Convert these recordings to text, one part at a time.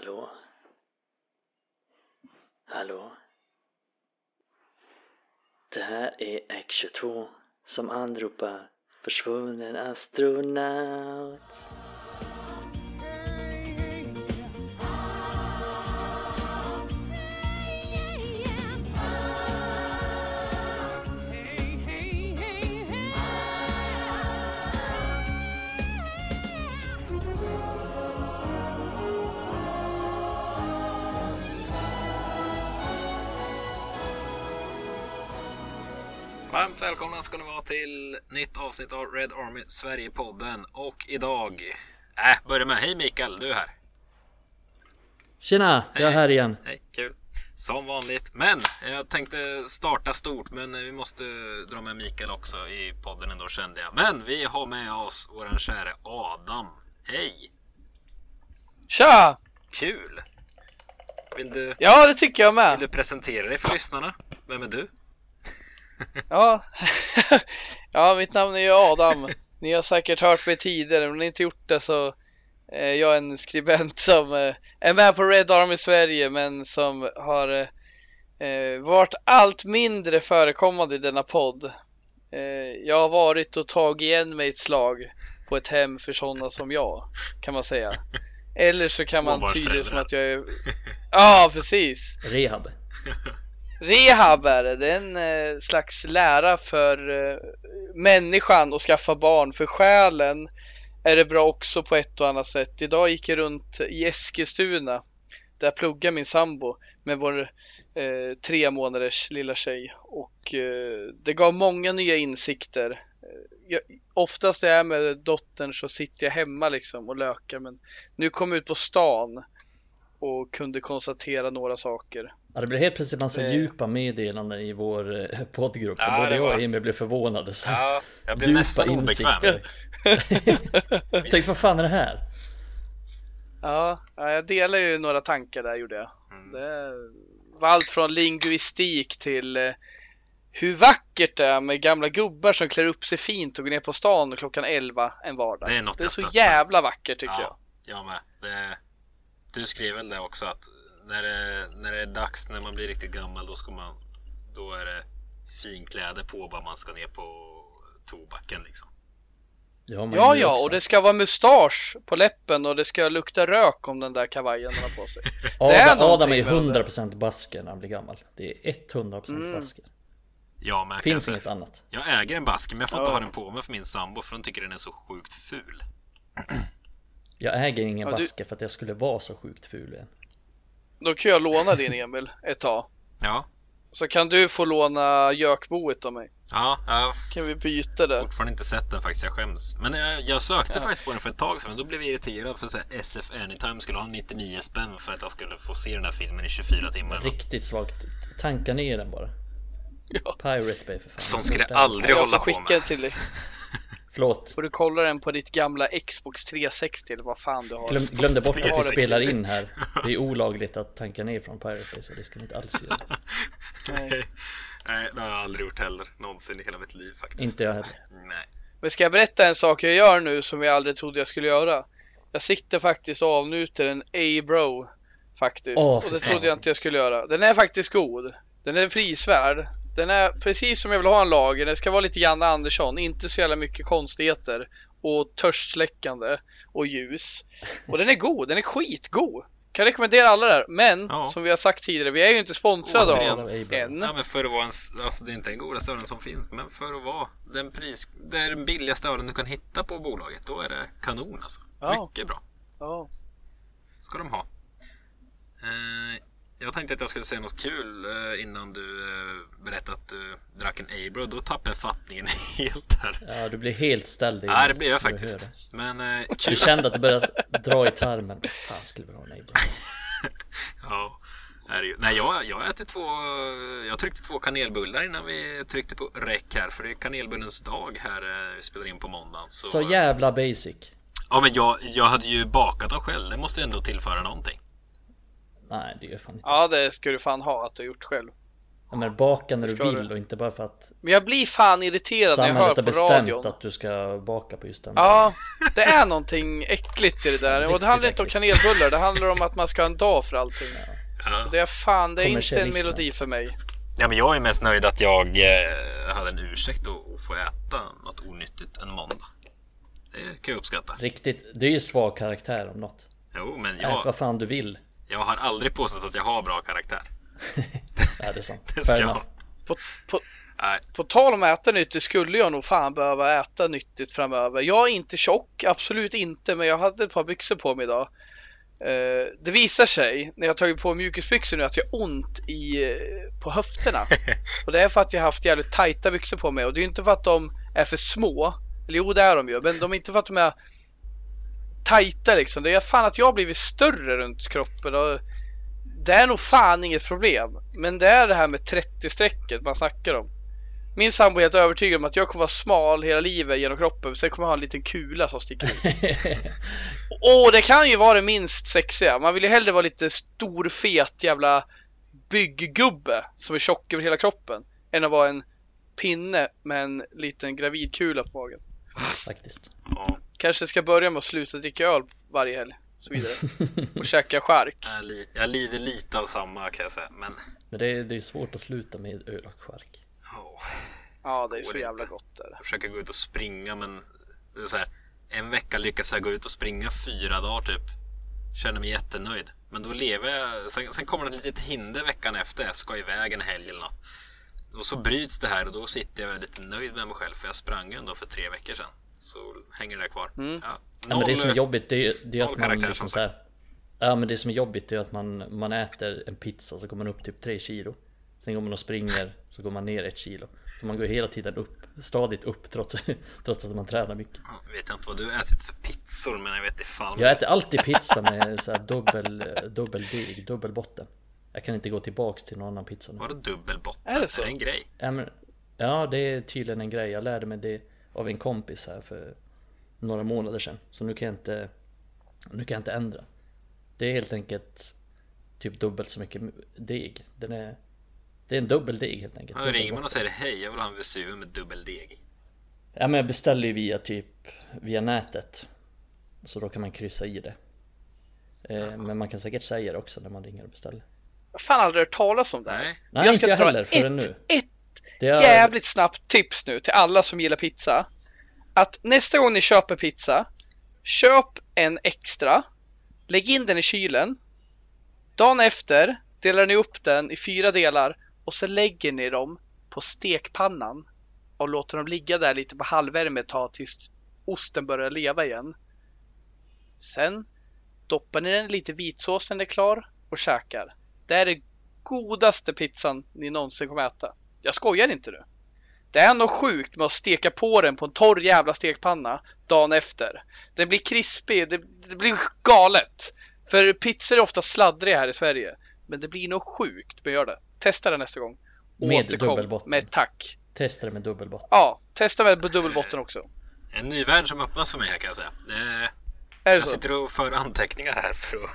Hallå? Hallå? Det här är X22 som anropar försvunnen astronaut. Varmt välkomna ska ni vara till nytt avsnitt av Red Army Sverige-podden. Och idag... Äh, börja med. Hej Mikael, du är här. Tjena, jag är här igen. Hej, kul. Som vanligt. Men jag tänkte starta stort, men vi måste dra med Mikael också i podden ändå kände jag. Men vi har med oss våran käre Adam. Hej! Tja! Kul! Vill du, Ja, det tycker jag vill med. du presentera dig för lyssnarna? Vem är du? Ja. ja, mitt namn är ju Adam. Ni har säkert hört mig tidigare, men om ni inte gjort det så är jag en skribent som eh, är med på Red Army Sverige, men som har eh, varit allt mindre förekommande i denna podd. Eh, jag har varit och tagit igen mig ett slag på ett hem för sådana som jag, kan man säga. Eller så kan man tyda det som att jag är... Ja, precis. Rehab. Rehab är det. Det är en eh, slags lära för eh, människan att skaffa barn. För själen är det bra också på ett och annat sätt. Idag gick jag runt i Eskilstuna där jag pluggar min sambo med vår eh, tre månaders lilla tjej. Och eh, det gav många nya insikter. Eh, jag, oftast när jag är med dottern så sitter jag hemma liksom och lökar. Men nu kom jag ut på stan och kunde konstatera några saker. Ja, det blev helt plötsligt massa Eh. djupa meddelanden i vår eh, poddgrupp. Ja, Både jag och Emil blev förvånade. Så. Ja, jag blev Djupa nästan obekväm. Tänk vad fan är det här? Ja, ja, jag delar ju några tankar där gjorde jag. Mm. Det var allt från linguistik till eh, hur vackert det är med gamla gubbar som klär upp sig fint och går ner på stan klockan 11 en vardag. Det är något det är jag så jävla vackert tycker jag. Ja, jag med. Det, du skrev väl det också att när det, när det är dags, när man blir riktigt gammal, då ska man... Då är det finkläder på bara man ska ner på tobacken liksom. Ja, Ja, ja, och det ska vara mustasch på läppen och det ska lukta rök om den där kavajen han har på sig. det är Adam, Adam är med det. 100% basker när han blir gammal. Det är 100% Mm. basker. Ja, men jag, Finns säga, inget annat. jag äger en basker, men jag får inte Ja. ha den på mig för min sambo, för hon tycker den är så sjukt ful. Jag äger ingen Ja, du- basker för att jag skulle vara så sjukt ful igen. Då kan jag låna din Emil ett tag. Ja, Så kan du få låna gökboet av mig. ja, jag Kan vi byta det? fortfarande inte sett den faktiskt, jag skäms. Men jag, jag sökte Ja. faktiskt på den för ett tag sedan, men då blev jag irriterad för här, SF Anytime skulle ha 99 spänn för att jag skulle få se den här filmen i 24 timmar. Riktigt svagt. Tanka ner den bara. Ja. Pirate Bay för fan. Sånt skulle jag aldrig Jag hålla på med. till dig. Förlåt. Får du kolla den på ditt gamla Xbox 360 eller vad fan du har. Glöm, glömde bort att vi spelar in här. Det är olagligt att tanka ner från Pirate Bay så det ska ni inte alls göra. Nej. Nej, det har jag aldrig gjort heller. Någonsin i hela mitt liv faktiskt. Inte jag heller. Nej. Men ska jag berätta en sak jag gör nu som jag aldrig trodde jag skulle göra? Jag sitter faktiskt och avnjuter en A-bro faktiskt. Åh, och det trodde jag inte jag skulle göra. Den är faktiskt god. Den är prisvärd. Den är precis som jag vill ha en lager. Den ska vara lite Janne Andersson. Inte så jävla mycket konstigheter. Och törstsläckande. Och ljus. Och den är god. Den är skitgod. Kan rekommendera alla där. Men Ja. som vi har sagt tidigare. Vi är ju inte sponsrade Återigen. av än. Ja, men för att vara en, alltså det är inte den godaste ölen som finns, men för att vara den pris, det är den billigaste ölen du kan hitta på bolaget, då är det kanon alltså. Ja. Mycket bra. Ja. Ska de ha. Eh, jag tänkte att jag skulle säga något kul eh, innan du eh, berättade att du drack en Abro. Då tappade jag fattningen helt här. Ja, du blir helt ställd. Ja, det blir jag du faktiskt. Men eh, Du kul. kände att det började dra i tarmen. Fan skulle vi ha en Abel? Ja, är ju. Nej, jag, jag äter två... Jag tryckte två kanelbullar innan vi tryckte på räck här. För det är kanelbullens dag här. eh, Vi spelar in på måndagen. Så, Så jävla basic. Ja, men jag, jag hade ju bakat dem själv. Det måste ju ändå tillföra någonting. Nej, det gör fan inte. ja, det ska du fan ha att du har gjort själv. Ja, men baka när du vill du? och inte bara för att Men jag blir fan irriterad när jag hör på bestämt radion. att du ska baka på just den Ja, det är någonting äckligt i det där. Och Riktigt det handlar inte om äckligt. kanelbullar, det handlar om att man ska ha en dag för allting. Ja. Det är fan, det är inte en melodi för mig. Ja, men jag är mest nöjd att jag eh, hade en ursäkt att, få äta något onyttigt en måndag. Det kan jag uppskatta. Riktigt, det är ju svag karaktär om något. Jo, men Ät jag, vad fan du vill. Jag har aldrig påstått att jag har bra karaktär. Ja, det är sant. Det ska jag. På, på, Nej, på tal om att äta nyttigt skulle jag nog fan behöva äta nyttigt framöver. Jag är inte tjock, absolut inte, men jag hade ett par byxor på mig idag. Eh, det visar sig när jag tagit på mjukisbyxor nu att jag har ont i, eh, på höfterna. Och det är för att jag har haft jävligt tajta byxor på mig och det är inte för att de är för små. Eller jo, det är de ju, men de är inte för att de är tajta liksom. Det är fan att jag har blivit större runt kroppen och det är nog fan inget problem. Men det är det här med 30-strecket man snackar om. Min sambo är helt övertygad om att jag kommer vara smal hela livet genom kroppen. Sen kommer jag ha en liten kula som sticker ut. Och det kan ju vara det minst sexiga. Man vill ju hellre vara lite stor, fet jävla bygggubbe som är tjock över hela kroppen. Än att vara en pinne med en liten gravidkula på magen. Faktiskt. Kanske ska börja med att sluta dricka öl varje helg. och Så vidare. Och käka chark. jag, li, jag lider lite av samma kan jag säga. Men Men det är, det är svårt att sluta med öl och chark. åh, Ja, det är så jävla inte. gott där. jag försöker gå ut och springa men det är så här, en vecka lyckas jag gå ut och springa fyra dagar typ. Känner mig jättenöjd. Men då lever jag, sen, sen kommer det ett litet hinder veckan efter. Jag ska iväg en helg eller något. Och så bryts det här och då sitter jag lite nöjd med mig själv för jag sprang ju ändå för tre veckor sedan. Så hänger det där kvar. Mm. Ja, Ja, men det som är jobbigt det är, det är noll att man liksom som så här, Ja men det som är jobbigt är att man, man äter en pizza så går man upp typ 3 kilo Sen går man och springer så går man ner ett kilo Så man går hela tiden upp, stadigt upp trots, trots att man tränar mycket Jag vet inte vad du har ätit för pizzor men jag vet fan. Jag äter alltid pizza med så här dubbel, dubbel deg, dubbel botten Jag kan inte gå tillbaks till någon annan pizza nu Var det dubbelbotten? Är det så? Är det en grej? ja, men, ja det är tydligen en grej, jag lärde mig det av en kompis här för några månader sedan. Så nu kan jag inte, nu kan jag inte ändra. Det är helt enkelt typ dubbelt så mycket deg. Den är Det är en dubbel deg helt enkelt. Ja, Dubbel ringer man och säger hej jag vill ha en Vesuvio med dubbeldeg. Ja men jag beställer ju via typ Via nätet. Så då kan man kryssa i det. Eh, Men man kan säkert säga det också när man ringer och beställer. Jag har fan aldrig hört talas om det här. Nej, Nej Jag inte ska jag dra heller ett- förrän nu. Ett är, jävligt snabbt tips nu till alla som gillar pizza. Att nästa gång ni köper pizza, köp en extra, lägg in den i kylen. Dagen efter delar ni upp den i fyra delar och så lägger ni dem på stekpannan och låter dem ligga där lite på halvvärme ett tag tills osten börjar leva igen. Sen doppar ni den i lite vitsås när den är klar och käkar. Det är den godaste pizzan ni någonsin kommer äta. Jag skojar inte nu. Det är nog sjukt med att steka på den på en torr jävla stekpanna dagen efter. Den blir krispig, det, det blir galet. För pizzor är ofta sladdriga här i Sverige. Men det blir nog sjukt med att göra det. Testa det nästa gång. Med dubbelbotten. med tack. Testa det med dubbelbotten Ja, testa med dubbelbotten också. en ny värld som öppnas för mig här kan jag säga. Eh, Är det jag så? sitter och för anteckningar här för att...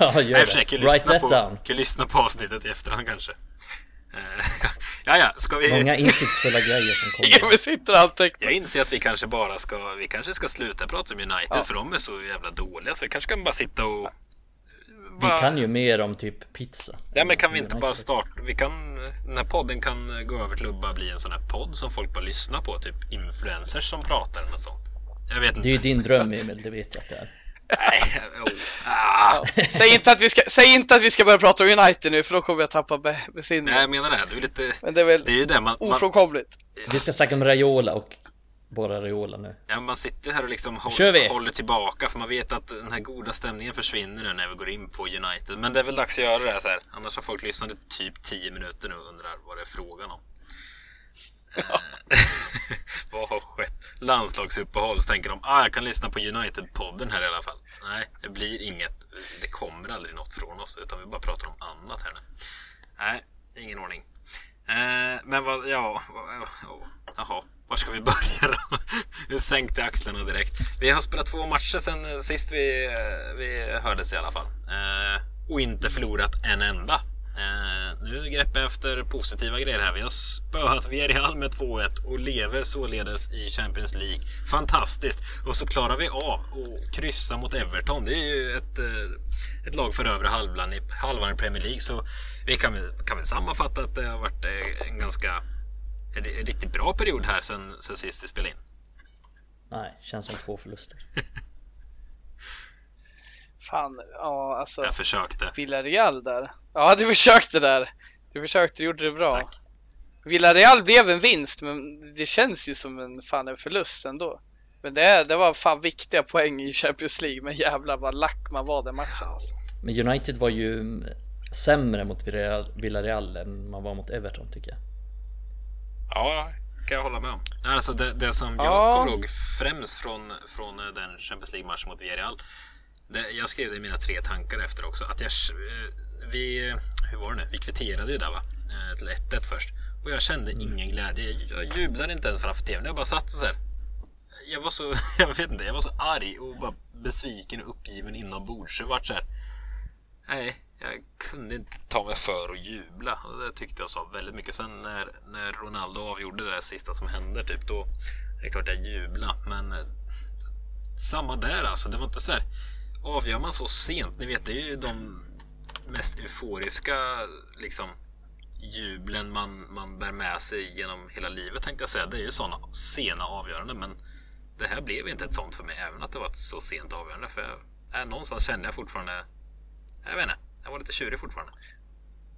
Ja, gör Jag försöker det. Write lyssna that på, lyssna på avsnittet i efterhand kanske. Eh, ja, ja, ska vi... Många insiktsfulla grejer som Ja, kommer vi sitter och antecknar. Jag inser att vi kanske bara ska, vi kanske ska sluta prata om United Ja. för de är så jävla dåliga så vi kanske kan bara sitta och... Vi kan ju mer om typ pizza Ja men kan vi inte United. bara starta, vi kan, den här podden kan gå över till att bara bli en sån här podd som folk bara lyssnar på, typ influencers som pratar eller något sånt. Jag vet Det är inte. ju din dröm Emil, det vet jag att det är Nej, oh, ah. Säg inte, att vi ska, säg inte att vi ska börja prata om United nu för då kommer jag tappa be- Nej, besinningen. jag menar det. Det är lite... Men det är väl Det är ju det man... man ofrånkomligt. Vi ska snacka om Raiola och bara Raiola nu ja, man sitter här och liksom håller, håller tillbaka för man vet att den här goda stämningen försvinner nu när vi går in på United. Men det är väl dags att göra det här så här. Annars har folk lyssnat i typ 10 minuter nu och undrar vad det är frågan om. Vad har skett? Landslagsuppehåll så tänker de ah, jag kan lyssna på United-podden här i alla fall. Nej, det blir inget. Det kommer aldrig något från oss utan vi bara pratar om annat här nu. Nej, ingen ordning. Eh, men vad, ja, vad, ja, jaha, var ska vi börja då? Nu sänkte axlarna direkt. Vi har spelat två matcher sen sist vi, eh, vi hördes i alla fall. Eh, och inte förlorat en enda nu greppar jag efter positiva grejer här. Vi har spöat Villarreal med 2-1 och lever således i Champions League. Fantastiskt! Och så klarar vi av att kryssa mot Everton. Det är ju ett, eh, ett lag för övre halvan i, halvan i Premier League. Så vi kan kan väl sammanfatta att det har varit eh, en ganska en, en riktigt bra period här sen, sen sist vi spelade in. Nej, känns som två förluster. Fan, ja alltså. Jag försökte. Villarreal där. Ja, du försökte där. Du försökte, du gjorde det bra. Tack. Villarreal blev en vinst, men det känns ju som en fan en förlust ändå. Men det, det var fan viktiga poäng i Champions League, men jävlar vad lack man var den matchen alltså. Men United var ju sämre mot Villarreal- än man var mot Everton tycker jag. Ja, kan jag hålla med om. Alltså det, det som jag Ja. kommer ihåg främst från, från den Champions League-matchen mot Villarreal. Det, jag skrev det i mina tre tankar efter också. Att jag, eh, vi, hur var det nu? Vi kvitterade ju där va? Eh, Till 1-1 först. Och jag kände ingen glädje. Jag, jag jublade inte ens framför tvn. Jag bara satt så här. Jag var så, jag vet inte, jag var så arg och bara besviken och uppgiven inombords. Så det vart så här. Nej, jag kunde inte ta mig för att jubla. Och det tyckte jag sa väldigt mycket. Sen när, när Ronaldo avgjorde det där sista som hände, typ, då är det klart jag jublade. Men eh, samma där alltså. Det var inte så här. Avgör man så sent, ni vet, det är ju de mest euforiska liksom, jublen man, man bär med sig genom hela livet tänkte jag säga. Det är ju sådana sena avgöranden. Men det här blev inte ett sånt för mig, även att det var ett så sent avgörande. För jag, äh, någonstans kände jag fortfarande, jag vet inte, jag var lite tjurig fortfarande.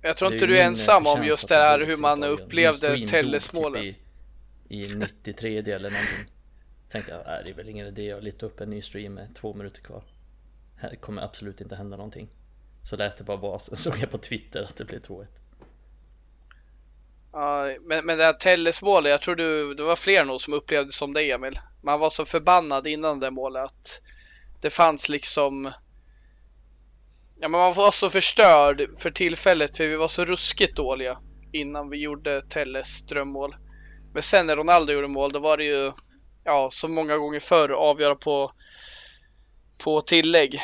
Jag tror inte du är ensam om just det här hur man upplevde Tellesmålen. typ I, I 93 eller någonting. Tänkte jag, äh, det är väl ingen idé att leta upp en ny stream med två minuter kvar. Här kommer absolut inte hända någonting. Så lät det bara vara, sen såg jag på Twitter att det blev 2-1. Ja, men, men det här Telles målet, jag tror du, det var fler nog som upplevde som det Emil. Man var så förbannad innan det målet att det fanns liksom Ja men man var så förstörd för tillfället för vi var så ruskigt dåliga innan vi gjorde Telles drömmål. Men sen när Ronaldo gjorde mål då var det ju ja som många gånger förr avgöra på på tillägg.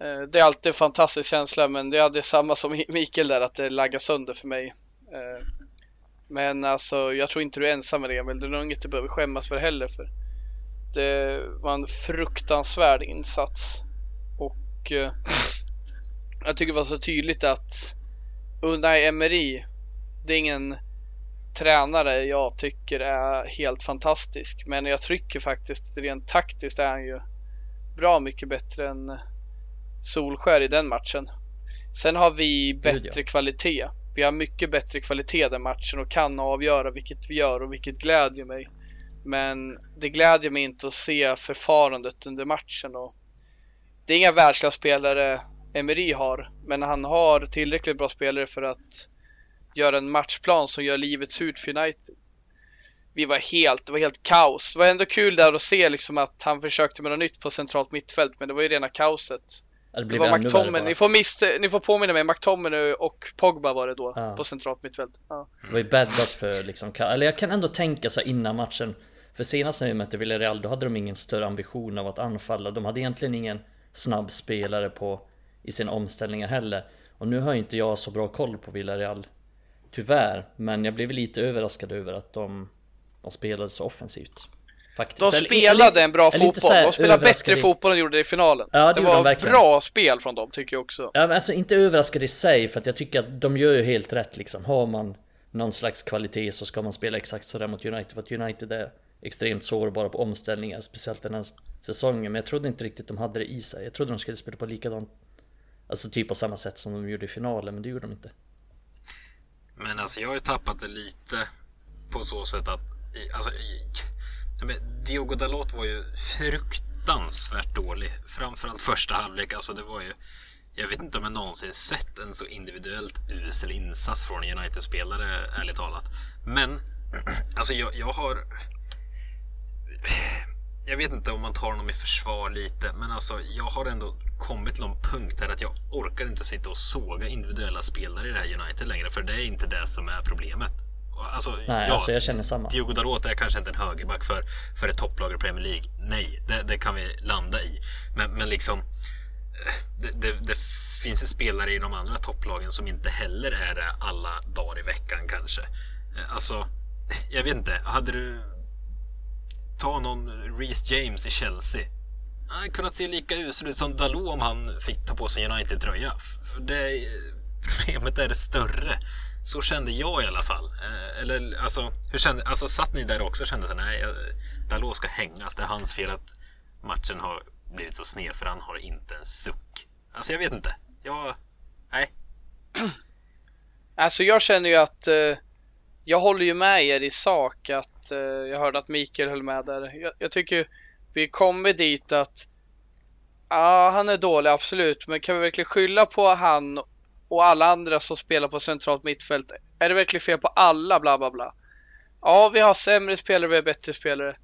Eh, det är alltid en fantastisk känsla men det är samma som Mikael där att det laggar sönder för mig. Eh, men alltså jag tror inte du är ensam med det Emil. Det är nog inget du behöver skämmas för heller för det var en fruktansvärd insats. Och eh, jag tycker det var så tydligt att Unai Emery, det är ingen tränare jag tycker är helt fantastisk. Men jag trycker faktiskt rent taktiskt är han ju bra mycket bättre än Solskär i den matchen. Sen har vi bättre kvalitet. Vi har mycket bättre kvalitet den matchen och kan avgöra vilket vi gör och vilket glädjer mig. Men det glädjer mig inte att se förfarandet under matchen. Och det är inga världsklasspelare Emery har, men han har tillräckligt bra spelare för att göra en matchplan som gör livet surt för United. Vi var helt, det var helt kaos. Det var ändå kul där att se liksom att han försökte med något nytt på centralt mittfält, men det var ju rena kaoset. Det Det var McTominay, ni får, mist- ni får påminna mig, McTominay och Pogba var det då Ja. på centralt mittfält. Ja. Det var ju bäddat för liksom, eller jag kan ändå tänka så innan matchen För senast när vi mötte Villarreal då hade de ingen större ambition av att anfalla De hade egentligen ingen snabb spelare på i sina omställningar heller Och nu har ju inte jag så bra koll på Villarreal Tyvärr, men jag blev lite överraskad över att de, de spelade så offensivt Faktiskt. De Eller- spelade eller- en bra eller fotboll. här De spelade bättre fotboll än de gjorde i finalen. Ja, det det de var verkligen. bra spel från dem tycker jag också. Ja men alltså inte överraskad i sig för att jag tycker att de gör ju helt rätt liksom. Har man någon slags kvalitet så ska man spela exakt sådär mot United. För att United är extremt sårbara på omställningar. Speciellt den här säsongen. Men jag trodde inte riktigt de hade det i sig. Jag trodde de skulle spela på likadant. Alltså typ på samma sätt som de gjorde i finalen. Men det gjorde de inte. Men alltså jag har ju tappat det lite på så sätt att alltså, men Diogo Dalot var ju fruktansvärt dålig. Framförallt första halvlek. Alltså det var ju jag vet inte om jag någonsin sett en så individuellt usel insats från en United-spelare, ärligt talat. Men, alltså jag, jag har... Jag vet inte om man tar honom i försvar lite, men alltså jag har ändå kommit till någon punkt här att jag orkar inte sitta och såga individuella spelare i det här United längre, för det är inte det som är problemet. Alltså, Nej, alltså jag känner samma. Diogo Dalot är kanske inte en högerback för, för ett topplag i Premier League. Nej, det, det kan vi landa i. Men, men liksom, eh, det, det, det finns spelare i de andra topplagen som inte heller är det alla dagar i veckan kanske. Eh, alltså, jag vet inte. Hade du... Ta någon Reece James i Chelsea. Han hade kunnat se lika usel ut som Dalot om han fick ta på sig en United-tröja. Det, problemet är det större. Så kände jag i alla fall. Eh, eller alltså, hur kände, alltså satt ni där också och kände att nej, Dalot ska hängas. Det är hans fel att matchen har blivit så sned för han har inte en suck. Alltså jag vet inte. Jag... Nej. Alltså jag känner ju att eh, jag håller ju med er i sak att eh, jag hörde att Mikael höll med där. Jag, jag tycker vi kommer dit att ja, han är dålig absolut, men kan vi verkligen skylla på han och alla andra som spelar på centralt mittfält? Är det verkligen fel på alla bla bla bla? Ja, vi har sämre spelare, vi har bättre spelare.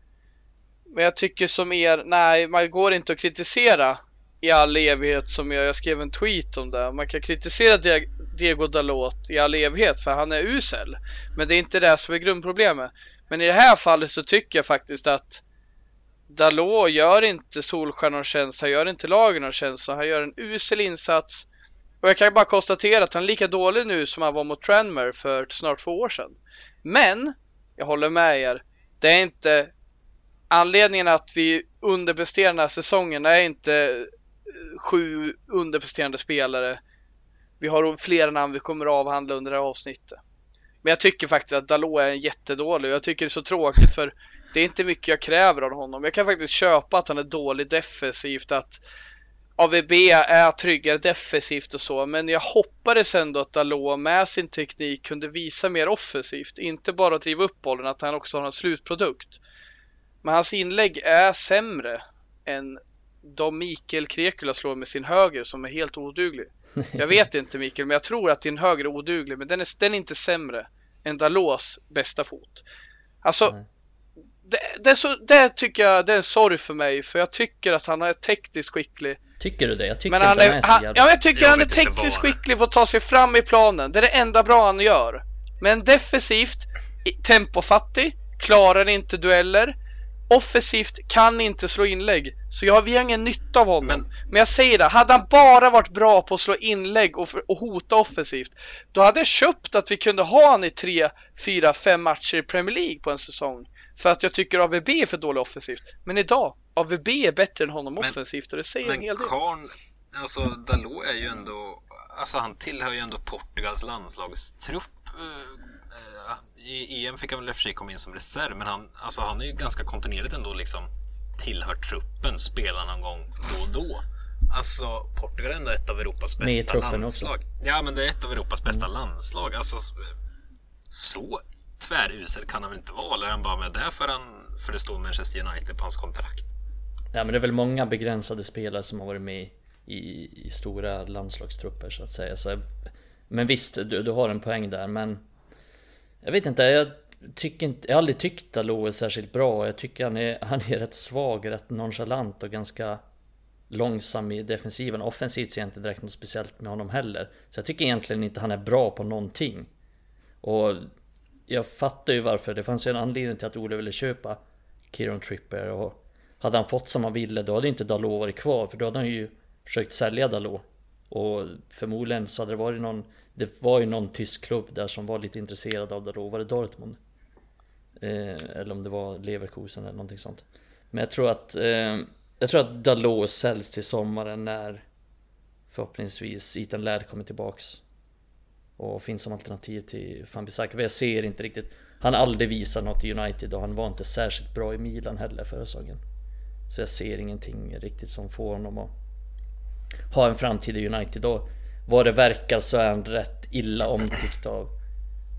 Men jag tycker som er, nej, man går inte att kritisera i all evighet som jag, jag skrev en tweet om det. Man kan kritisera Diego Dalot i all evighet för han är usel. Men det är inte det som är grundproblemet. Men i det här fallet så tycker jag faktiskt att Dalot gör inte Solskjaer någon tjänst, han gör inte lagen någon tjänst, han gör en usel insats. Och jag kan bara konstatera att han är lika dålig nu som han var mot Tranmer för snart två år sedan. Men, jag håller med er, det är inte anledningen att vi underpresterar den här säsongen är inte eh, sju underpresterande spelare. Vi har flera namn vi kommer att avhandla under det här avsnittet. Men jag tycker faktiskt att Dalot är jättedålig och jag tycker det är så tråkigt för det är inte mycket jag kräver av honom. Jag kan faktiskt köpa att han är dålig defensivt, att AVB är tryggare defensivt och så, men jag hoppades ändå att Dalot med sin teknik kunde visa mer offensivt, inte bara driva upp bollen, att han också har en slutprodukt. Men hans inlägg är sämre än de Mikael Krekula slår med sin höger som är helt oduglig. Jag vet inte Mikael, men jag tror att din höger är oduglig, men den är, den är inte sämre än Dalos bästa fot. Alltså, det, det, så, det tycker jag det är en sorg för mig, för jag tycker att han är tekniskt skicklig. Tycker du det? Jag tycker men han är, är han, Ja, jag tycker jag han är tekniskt skicklig på att ta sig fram i planen. Det är det enda bra han gör. Men defensivt, tempofattig, klarar inte dueller, offensivt kan inte slå inlägg. Så jag, vi har ingen nytta av honom. Men, Men jag säger det, hade han bara varit bra på att slå inlägg och, och hota offensivt, då hade jag köpt att vi kunde ha han i tre, fyra, fem matcher i Premier League på en säsong. För att jag tycker AVB är för dålig offensivt. Men idag, AVB är bättre än honom men, offensivt och det säger en hel del. Karn, alltså Dalot är ju ändå, alltså han tillhör ju ändå Portugals landslagstrupp eh, i EM fick han väl i och för sig komma in som reserv, men han, alltså han är ju ganska kontinuerligt ändå liksom tillhör truppen, spelar någon gång då och då. Alltså, Portugal är ändå ett av Europas bästa landslag. Också. Ja, men det är ett av Europas bästa mm. landslag. Alltså, så tvärusel kan han väl inte vara? Eller är han bara med där för, han, för det står Manchester United på hans kontrakt? Ja, men det är väl många begränsade spelare som har varit med i, i stora landslagstrupper så att säga. Så, men visst, du, du har en poäng där, men jag vet inte, jag tycker inte, jag har aldrig tyckt att är särskilt bra. Jag tycker han är, han är rätt svag, rätt nonchalant och ganska långsam i defensiven. Offensivt ser jag inte direkt något speciellt med honom heller. Så jag tycker egentligen inte han är bra på någonting. Och jag fattar ju varför. Det fanns ju en anledning till att Ole ville köpa Kieron Tripper och hade han fått som han ville då hade inte Dalot varit kvar för då hade han ju försökt sälja Dalot. Och förmodligen så hade det varit någon det var ju någon tysk klubb där som var lite intresserad av Dalot var det Dortmund? Eh, eller om det var Leverkusen eller någonting sånt. Men jag tror att eh, Jag tror att Dalot säljs till sommaren när Förhoppningsvis Ethan Laird kommer tillbaks Och finns som alternativ till Van Bissaka. Jag ser inte riktigt Han har aldrig visat något i United och han var inte särskilt bra i Milan heller förra säsongen. Så jag ser ingenting riktigt som får honom att ha en framtid i United. Och vad det verkar så är han rätt illa omtyckt av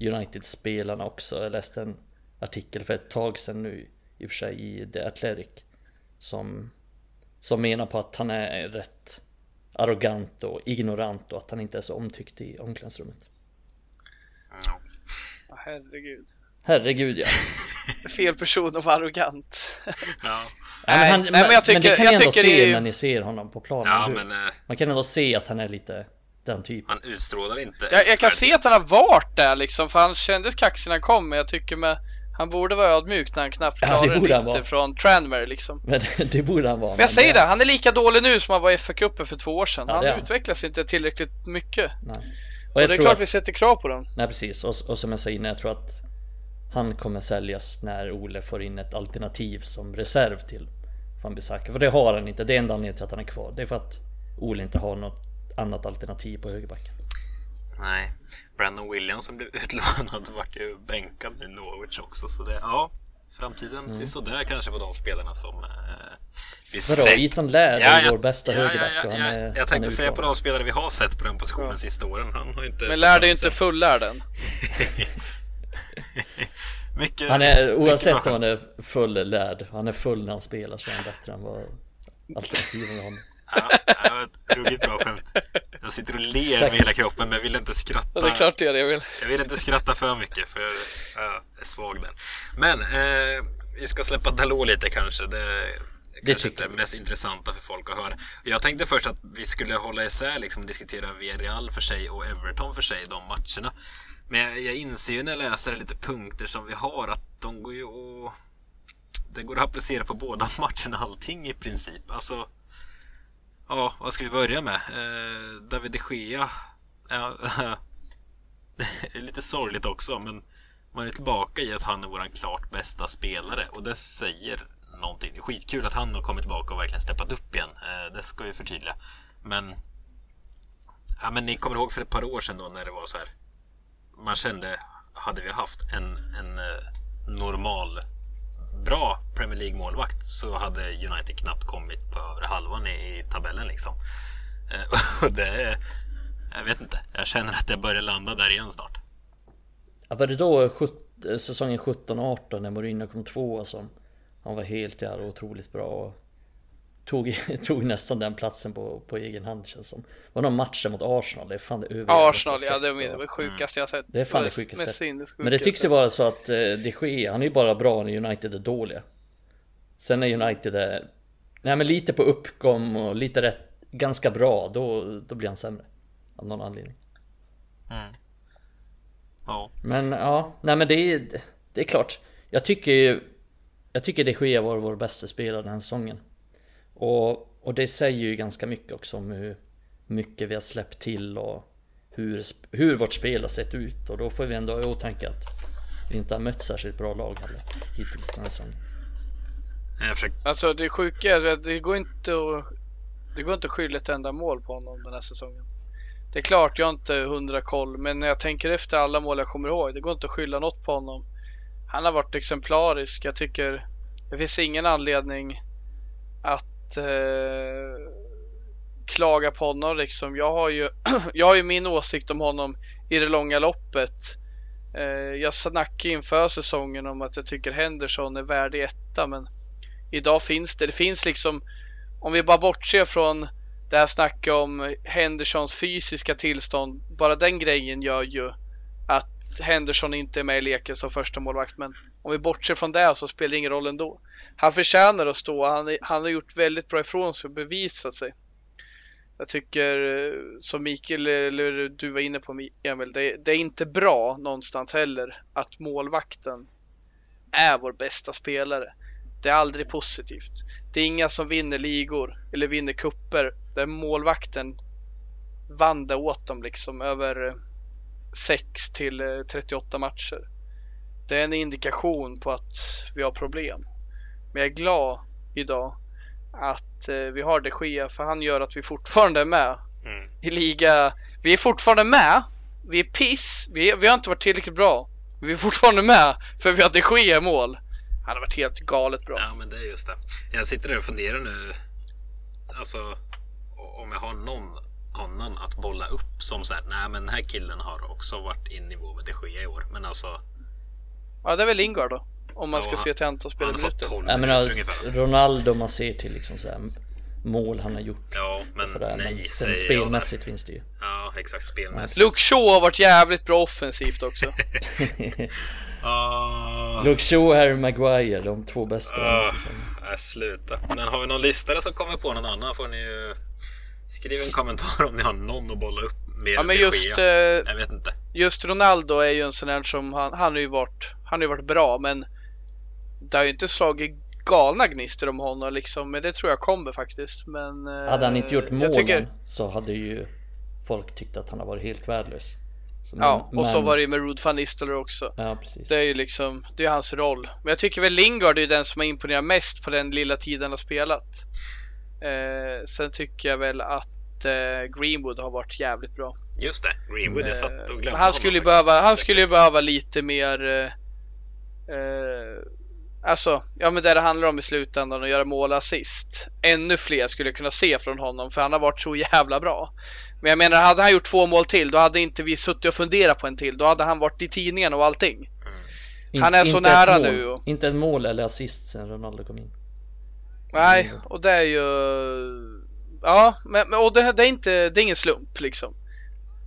United-spelarna också. Jag läste en artikel för ett tag sedan nu i och för sig i The Athletic. Som, som menar på att han är rätt arrogant och ignorant och att han inte är så omtyckt i omklädningsrummet. Ja, herregud. Herregud ja. Fel person att vara arrogant. Ja. Nej, men, han, nej, men, jag tycker, men det kan ni ändå se är... när ni ser honom på planen. Ja, men, uh... Man kan ändå se att han är lite den typen. Han utstrålar inte Jag, jag kan se att han har varit där liksom, för han kändes kaxig när han kom, men jag tycker med Han borde vara ödmjuk när han knappt Ja, det klarar han en vara. från Tranmere liksom. Men det, borde han vara. Men jag säger det. det, han är lika dålig nu som han var i FA-cupen för två år sedan. Ja, han han. utvecklas inte tillräckligt mycket. Nej. Och, Och jag det är klart att, vi sätter krav på dem. Nej precis, och, och som jag sa innan, jag tror att han kommer säljas när Ole får in ett alternativ som reserv till Van Bissaka. För det har han inte, det är enda anledningen till att han är kvar. Det är för att Ole inte har något annat alternativ på högerbacken. Nej, Brandon Williams som blev utlånad vart ju bänkad nu Norwich också. Så det, ja, framtiden Mm. ser sådär kanske på de spelarna som eh, vi Vadå, sett. Ethan Laird är ju vår bästa ja, högerback ja, ja, han ja. är Jag han tänkte är säga på de spelare vi har sett på den positionen Ja. sista åren. Han har inte Men fått lärde ju inte sätt. fullärden. mycket, Han är, oavsett om han är full lärd, han är full när han spelar så är han bättre än vad alternativen har. Ja, ja, ett ruggigt bra skämt. Jag sitter och ler med hela kroppen men jag vill inte skratta. Ja, det är klart det är det jag vill. Jag vill inte skratta för mycket för ja, jag är svag där. Men eh, vi ska släppa Dalot lite kanske. Det är kanske inte tycker det mest intressanta för folk att höra. Jag tänkte först att vi skulle hålla isär liksom, och diskutera Villarreal för sig och Everton för sig, de matcherna. Men jag, jag inser ju när jag läser lite punkter som vi har att de går ju att... Det går att applicera på båda matcherna, allting i princip. Alltså... Ja, vad ska vi börja med? Eh, David de Gea. Ja, det är lite sorgligt också, men man är tillbaka i att han är vår klart bästa spelare och det säger någonting. Det är skitkul att han har kommit tillbaka och verkligen steppat upp igen. Eh, det ska vi förtydliga. Men, ja, men ni kommer ihåg för ett par år sedan då när det var så här. Man kände, hade vi haft en, en eh, normal bra Premier League målvakt så hade United knappt kommit på övre halvan i, i tabellen liksom. Eh, och det är, jag vet inte, jag känner att det börjar landa där igen snart. Ja, var det då sjut- eh, säsongen 17-18 när Mourinho kom tvåa som han var helt jävla otroligt bra och tog, tog nästan den platsen på, på egen hand känns som. Var någon matcher mot Arsenal, det är fan det Arsenal, ja det var det sjukaste jag sett. Det är fan det sjukaste. Men det tycks ju jag vara så att eh, de Gea, han är ju bara bra när United är dåliga. Sen när United är Nej men lite på uppgång och lite rätt Ganska bra, då, då blir han sämre Av någon anledning Ja. Men ja, nej men det är Det är klart Jag tycker ju Jag tycker de Gea var vår bästa spelare den här säsongen och, och det säger ju ganska mycket också om hur Mycket vi har släppt till och hur, hur vårt spel har sett ut och då får vi ändå ha i åtanke att Vi inte har mött särskilt bra lag heller Hittills den här säsongen Alltså det sjuka är att det går inte att Det går inte att skylla ett enda mål på honom den här säsongen. Det är klart jag har inte hundra koll men när jag tänker efter alla mål jag kommer ihåg. Det går inte att skylla något på honom. Han har varit exemplarisk. Jag tycker det finns ingen anledning att eh, klaga på honom liksom. Jag har ju jag har ju min åsikt om honom i det långa loppet. Eh, jag snackade inför säsongen om att jag tycker Henderson är värdig etta men idag finns det. Det finns liksom, om vi bara bortser från det här snacket om Hendersons fysiska tillstånd. Bara den grejen gör ju att Henderson inte är med i leken som första målvakt. Men om vi bortser från det så spelar det ingen roll ändå. Han förtjänar att stå. Han, han har gjort väldigt bra ifrån sig och bevisat sig. Jag tycker, eh, som Mikael eller du var inne på Emil, det, det är inte bra någonstans heller att målvakten är vår bästa spelare. Det är aldrig positivt. Det är inga som vinner ligor eller vinner kupper där målvakten vann det åt dem liksom över eh, 6 till eh, 38 matcher. Det är en indikation på att vi har problem. Men jag är glad idag att eh, vi har de Gea för han gör att vi fortfarande är med mm. i liga. Vi är fortfarande med. Vi är piss. Vi, vi har inte varit tillräckligt bra. Men vi är fortfarande med för vi har de Gea i mål. Han har varit helt galet bra. Ja, men det är just det. Jag sitter där och funderar nu. Alltså, om jag har någon annan att bolla upp som så här, nej men den här killen har också varit i nivå med de Gea i år. Men alltså, Ja, det är väl Lingard då. Om man ska Ja, se till antal spelminuter. 12 Jag minuter menar ungefär. Ronaldo man ser till liksom så här mål han har gjort Ja, men sådär. nej Men sen jag. spelmässigt finns det ju. Ja, exakt. Spelmässigt. Luke Shaw har varit jävligt bra offensivt också. Ah, Luke Shaw och Harry Maguire, de två bästa här Ah. säsongen. Nej, sluta. Men har vi någon lyssnare som kommer på någon annan får ni ju skriva en kommentar om ni har någon att bolla upp mer Ja men just, eh, Jag vet inte. just Ronaldo är ju en sån där som han, han har ju varit, Han har ju varit bra men det har ju inte slagit galna gnistor om honom liksom. Men det tror jag kommer faktiskt. Men, hade han inte gjort eh, målen tycker, så hade ju folk tyckt att han har varit helt värdelös. Så, Ja, och så men- var det ju med Ruud van Nistelrooy också. Ja, precis. Det är ju liksom, det är hans roll. Men jag tycker väl Lingard är ju den som har imponerat mest på den lilla tiden han har spelat. Eh, sen tycker jag väl att eh, Greenwood har varit jävligt bra. Just det, Greenwood. Jag satt och Eh, glömde han skulle ju behöva, han skulle ju behöva lite mer eh, eh, Alltså, ja men det det handlar om i slutändan att göra mål och assist. Ännu fler skulle jag kunna se från honom för han har varit så jävla bra. Men jag menar, hade han gjort två mål till då hade inte vi suttit och funderat på en till. Då hade han varit i tidningen och allting. In- han är så inte ett nära nu och- Inte ett mål eller assist sen Ronaldo kom in. Nej, och det är ju... Ja, men, men och det, det är inte, det är ingen slump liksom.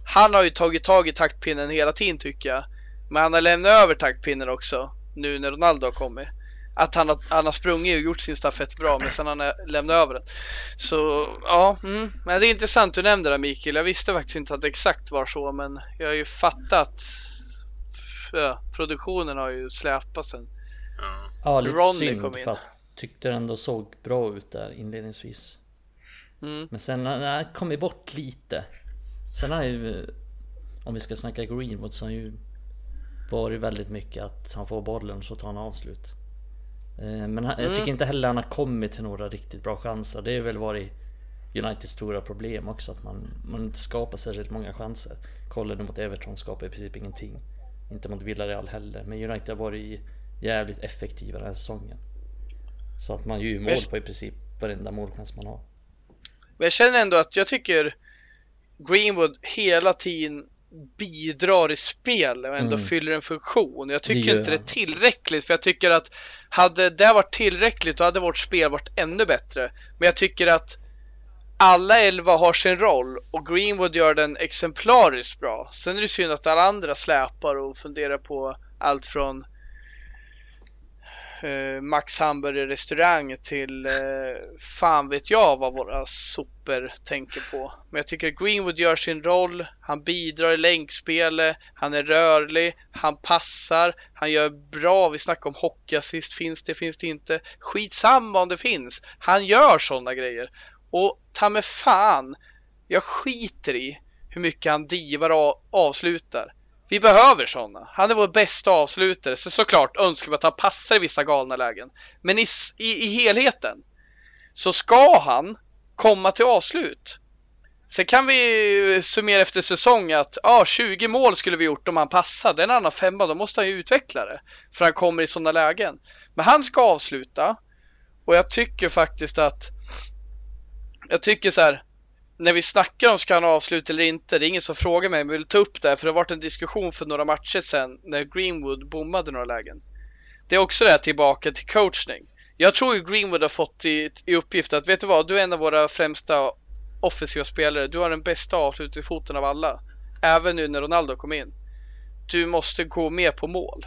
Han har ju tagit tag i taktpinnen hela tiden tycker jag. Men han har lämnat över taktpinnen också. Nu när Ronaldo har kommit. Att han har, han har sprungit och gjort sin stafett bra men sen han lämnat över den. Så ja, mm. men det är intressant du nämnde det Mikael. Jag visste faktiskt inte att det exakt var så men jag har ju fattat. Ja, produktionen har ju släpat sen. Ja. Ja, lite Ronny synd kom in. för att tyckte det ändå såg bra ut där inledningsvis. Mm. Men sen har han kommit bort lite. Sen har ju, om vi ska snacka Greenwood så har ju varit väldigt mycket att han får bollen så tar han avslut. Eh, Men han, jag tycker inte heller han har kommit till några riktigt bra chanser. Det har väl varit Uniteds stora problem också att man, man inte skapar särskilt många chanser. Kollar du mot Everton skapar i princip ingenting. Inte mot Villarreal heller. Men United har varit jävligt effektiva den här säsongen. Så att man gör ju mål på i princip varenda målchans man har. Men jag känner ändå att jag tycker Greenwood hela tiden bidrar i spel och ändå Mm. fyller en funktion. Jag Det tycker gör inte det är tillräckligt för jag tycker att hade det varit tillräckligt då hade vårt spel varit ännu bättre. Men jag tycker att alla elva har sin roll och Greenwood gör den exemplariskt bra. Sen är det synd att alla andra släpar och funderar på allt från eh, Max Hamburger restaurang till eh, fan vet jag vad våra sopor tänker på. Men jag tycker att Greenwood gör sin roll. Han bidrar i länkspelet. Han är rörlig. Han passar. Han gör bra. Vi snackar om hockeyassist. Finns det? Finns det inte? Skitsamma om det finns. Han gör sådana grejer. Och ta med fan. Jag skiter i hur mycket han divar och avslutar. Vi behöver sådana. Han är vår bästa avslutare. Så såklart önskar vi att han passar i vissa galna lägen. Men i, i, i helheten så ska han komma till avslut. Sen kan vi summera efter säsong att ah, 20 mål skulle vi gjort om han passade. En annan femma, då måste han ju utveckla det. För han kommer i sådana lägen. Men han ska avsluta. Och jag tycker faktiskt att jag tycker så här när vi snackar om ska han avsluta eller inte, det är ingen som frågar mig, men jag vill ta upp det för det har varit en diskussion för några matcher sedan när Greenwood bommade några lägen. Det är också det här tillbaka till coachning. Jag tror ju Greenwood har fått i, i uppgift att, vet du vad, du är en av våra främsta offensiva spelare. Du har den bästa avslutningsfoten av alla. Även nu när Ronaldo kom in. Du måste gå med på mål.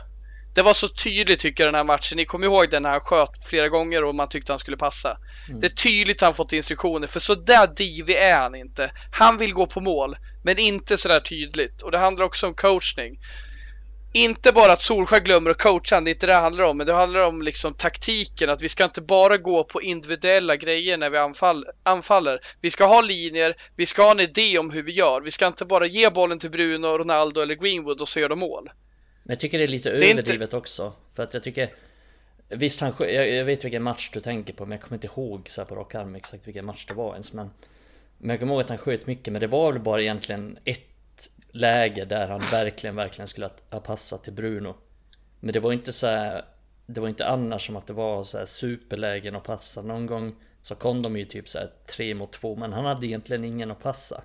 Det var så tydligt tycker jag den här matchen. Ni kommer ihåg den när han sköt flera gånger och man tyckte han skulle passa. Det är tydligt han fått instruktioner för så där divig är han inte. Han vill gå på mål, men inte så där tydligt. Och det handlar också om coachning. Inte bara att Solskjaer glömmer att coacha, det är inte det det handlar om, men det handlar om liksom taktiken, att vi ska inte bara gå på individuella grejer när vi anfall, anfaller. Vi ska ha linjer, vi ska ha en idé om hur vi gör. Vi ska inte bara ge bollen till Bruno, Ronaldo eller Greenwood och så gör de mål. Men jag tycker det är lite är inte- överdrivet också. För att jag tycker... Visst, han, jag, jag vet vilken match du tänker på, men jag kommer inte ihåg så på rak arm exakt vilken match det var ens. Men, men jag kommer ihåg att han sköt mycket, men det var väl bara egentligen ett läge där han verkligen, verkligen skulle ha- passat till Bruno. Men det var inte så här, Det var inte annars som att det var så här superlägen att passa. Någon gång så kom de ju typ så här tre mot två, men han hade egentligen ingen att passa.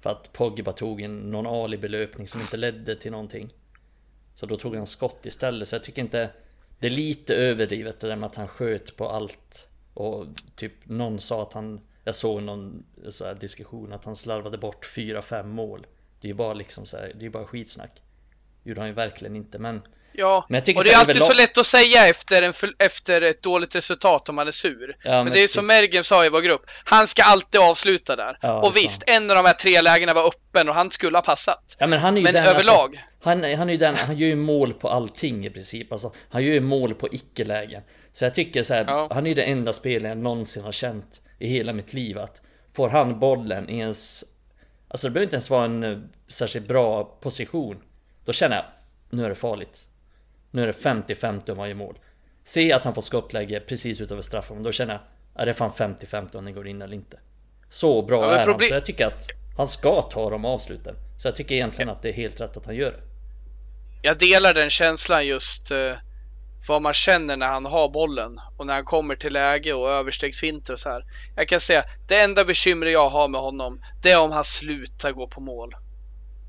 För att Pogba tog en någon alibi-löpning som inte ledde till någonting. Så då tog han skott istället. Så jag tycker inte... Det är lite överdrivet det där med att han sköt på allt. Och typ någon sa att han... Jag såg någon så här diskussion att han slarvade bort 4-5 mål. Det är ju bara liksom så här, det är ju bara skitsnack. gjorde han ju verkligen inte men... Ja, och det är alltid så lätt att säga efter, en, efter ett dåligt resultat om man är sur. Ja, men, men det är precis. som Mergen sa i vår grupp, han ska alltid avsluta där. Ja, och visst, en av de här tre lägena var öppen och han skulle ha passat. Ja men han är ju Men den överlag. Alltså, han, han är ju den, han gör ju mål på allting i princip. Alltså, han gör ju mål på icke-lägen. Så jag tycker så här, han är ju den enda spelaren jag någonsin har känt i hela mitt liv att får han bollen i ens... Alltså det behöver inte ens vara en eh, särskilt bra position. Då känner jag, nu är det farligt. Nu är det 50-50 om han gör mål. Se att han får skottläge precis utöver straffen, då känner jag, är det är fan 50-50 om den går in eller inte. Så bra Ja, är han, så jag tycker att han ska ta de avsluten. Så jag tycker egentligen att det är helt rätt att han gör det. Jag delar den känslan just eh, vad man känner när han har bollen och när han kommer till läge och överstegsfinter och så här. Jag kan säga, det enda bekymret jag har med honom, det är om han slutar gå på mål.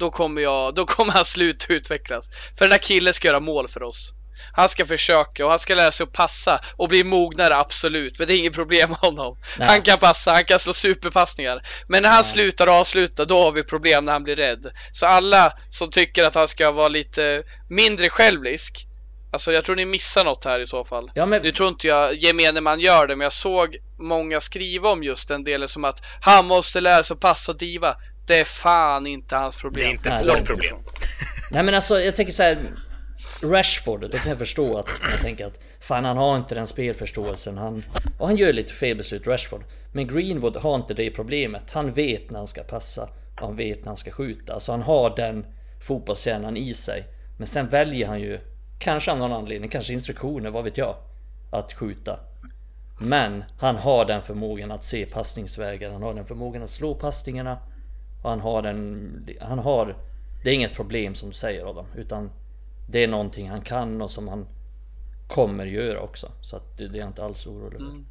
Då kommer jag, då kommer han sluta utvecklas. För den här killen ska göra mål för oss. Han ska försöka och han ska lära sig att passa och bli mognare absolut. Men det är inget problem med honom. Nej. Han kan passa, han kan slå superpassningar. Men när han slutar avsluta, då har vi problem när han blir rädd. Så alla som tycker att han ska vara lite mindre självisk. Alltså jag tror ni missar något här i så fall. Ja men Nu tror inte jag gemene man gör det, men jag såg många skriva om just den delen som att han måste lära sig att passa och diva. Det är fan inte hans Det problem. är inte Nej, vårt problem. Nej men alltså jag tänker så här. Rashford, då kan jag förstå att man tänker att Fan han har inte den spelförståelsen han Och han gör lite felbeslut Rashford Men Greenwood har inte det problemet Han vet när han ska passa Och han vet när han ska skjuta Alltså han har den fotbollshjärnan i sig Men sen väljer han ju Kanske av någon anledning, kanske instruktioner, vad vet jag Att skjuta Men han har den förmågan att se passningsvägar Han har den förmågan att slå passningarna och han har en... Han har Det är inget problem som du säger Adam Utan Det är någonting han kan och som han Kommer göra också Så att det, det är jag inte alls orolig över mm.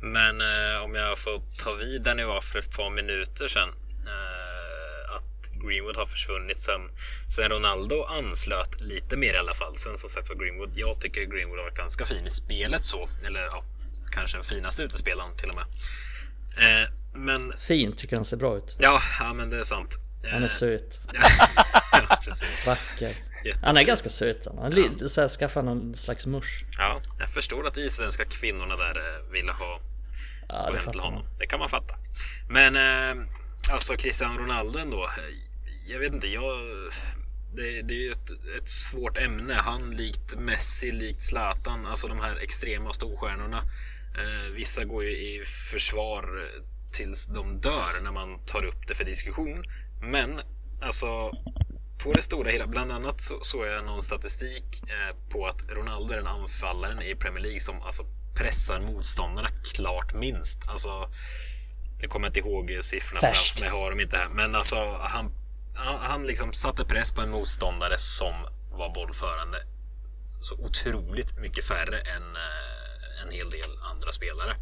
Men eh, om jag får ta vid där ni var för ett par minuter sedan. Eh, att Greenwood har försvunnit sen, sen Ronaldo anslöt lite mer i alla fall. Sen som sagt var Greenwood, jag tycker Greenwood har varit ganska fin i spelet så. Eller ja, kanske den finaste utespelaren till och med. Eh, men Fin, tycker han ser bra ut ja, ja, men det är sant. Han är Eh, söt, ja, precis. vacker Jättefin. Han är ganska söt han, han är lite såhär skaffar någon slags musch Ja, jag förstår att de isländska kvinnorna där eh, ville ha Ja till fattar honom. man Det kan man fatta. Men eh, alltså Cristiano Ronaldo ändå. eh, Jag vet inte, jag... Det, det är ju ett, ett svårt ämne. Han likt Messi, likt Zlatan, alltså de här extrema storstjärnorna. Eh, vissa går ju i försvar eh, tills de dör när man tar upp det för diskussion. Men alltså på det stora hela, bland annat så såg jag någon statistik eh, på att Ronaldo är den anfallaren i Premier League som alltså pressar motståndarna klart minst. Alltså, jag kommer inte ihåg siffrorna för allt, men jag har dem inte här. Men alltså, han, han, han liksom satte press på en motståndare som var bollförande så otroligt mycket färre än eh, en hel del andra spelare.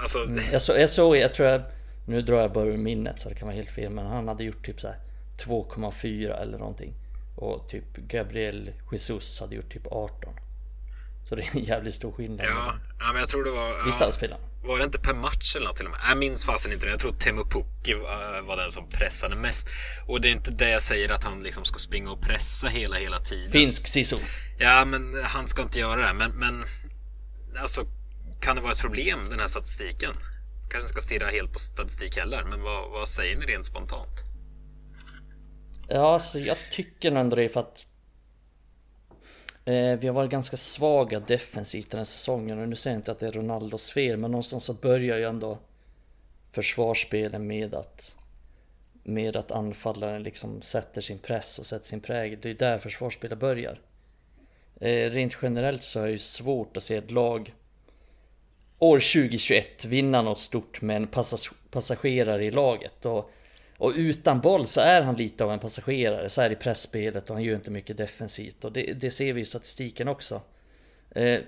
Alltså, jag, så, jag såg, jag tror jag Nu drar jag bara ur minnet så det kan vara helt fel men han hade gjort typ så här 2,4 eller någonting Och typ Gabriel Jesus hade gjort typ 18 Så det är en jävligt stor skillnad ja, ja, men jag tror det var... Vissa ja. av spelarna Var det inte per match eller något till och med? Jag minns fasen inte. Jag tror Teemu Pukki var, var den som pressade mest. Och det är inte det jag säger att han liksom ska springa och pressa hela, hela tiden. Finsk sisu Ja, men han ska inte göra det. Men, men alltså, kan det vara ett problem den här statistiken? Kanske inte ska stirra helt på statistik heller, men vad, vad säger ni rent spontant? Ja, alltså jag tycker nog ändå det för att eh, Vi har varit ganska svaga defensivt den här säsongen och nu säger jag inte att det är Ronaldos fel men någonstans så börjar ju ändå Försvarsspelen med att Med att anfallaren liksom sätter sin press och sätter sin prägel. Det är där försvarsspelet börjar. Eh, rent generellt så är det svårt att se ett lag År 2021 vinna något stort med en passas- passagerare i laget. Och, och utan boll så är han lite av en passagerare. Så är det i pressspelet och han gör inte mycket defensivt. Och det, det ser vi i statistiken också. Eh,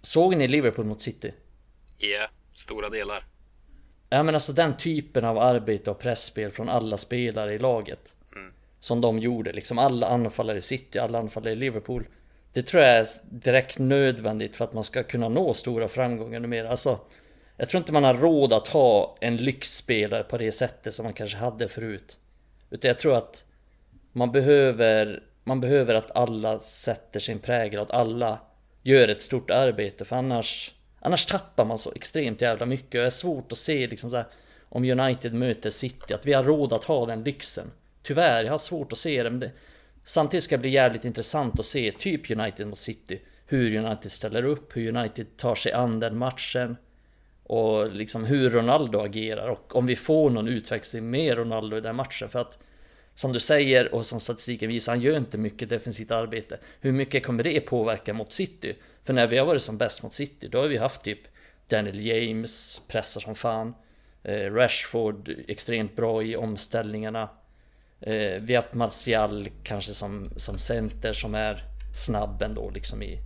såg ni Liverpool mot City? Ja, stora delar. Ja men alltså den typen av arbete och pressspel från alla spelare i laget. Som de gjorde, liksom alla anfallare i City, alla anfallare i Liverpool. Det tror jag är direkt nödvändigt för att man ska kunna nå stora framgångar numera. Alltså, jag tror inte man har råd att ha en lyxspelare på det sättet som man kanske hade förut. Utan jag tror att man behöver man behöver att alla sätter sin prägel, att alla gör ett stort arbete för annars Annars tappar man så extremt jävla mycket och det är svårt att se liksom så här, Om United möter City, att vi har råd att ha den lyxen Tyvärr, jag har svårt att se det men det, Samtidigt ska det bli jävligt intressant att se typ United mot City Hur United ställer upp, hur United tar sig an den matchen Och liksom hur Ronaldo agerar och om vi får någon utväxling med Ronaldo i den matchen för att som du säger och som statistiken visar, han gör inte mycket defensivt arbete. Hur mycket kommer det påverka mot City? För när vi har varit som bäst mot City, då har vi haft typ Daniel James pressar som fan. Eh, Rashford extremt bra i omställningarna. Eh, vi har haft Martial kanske som, som center som är snabb ändå liksom i,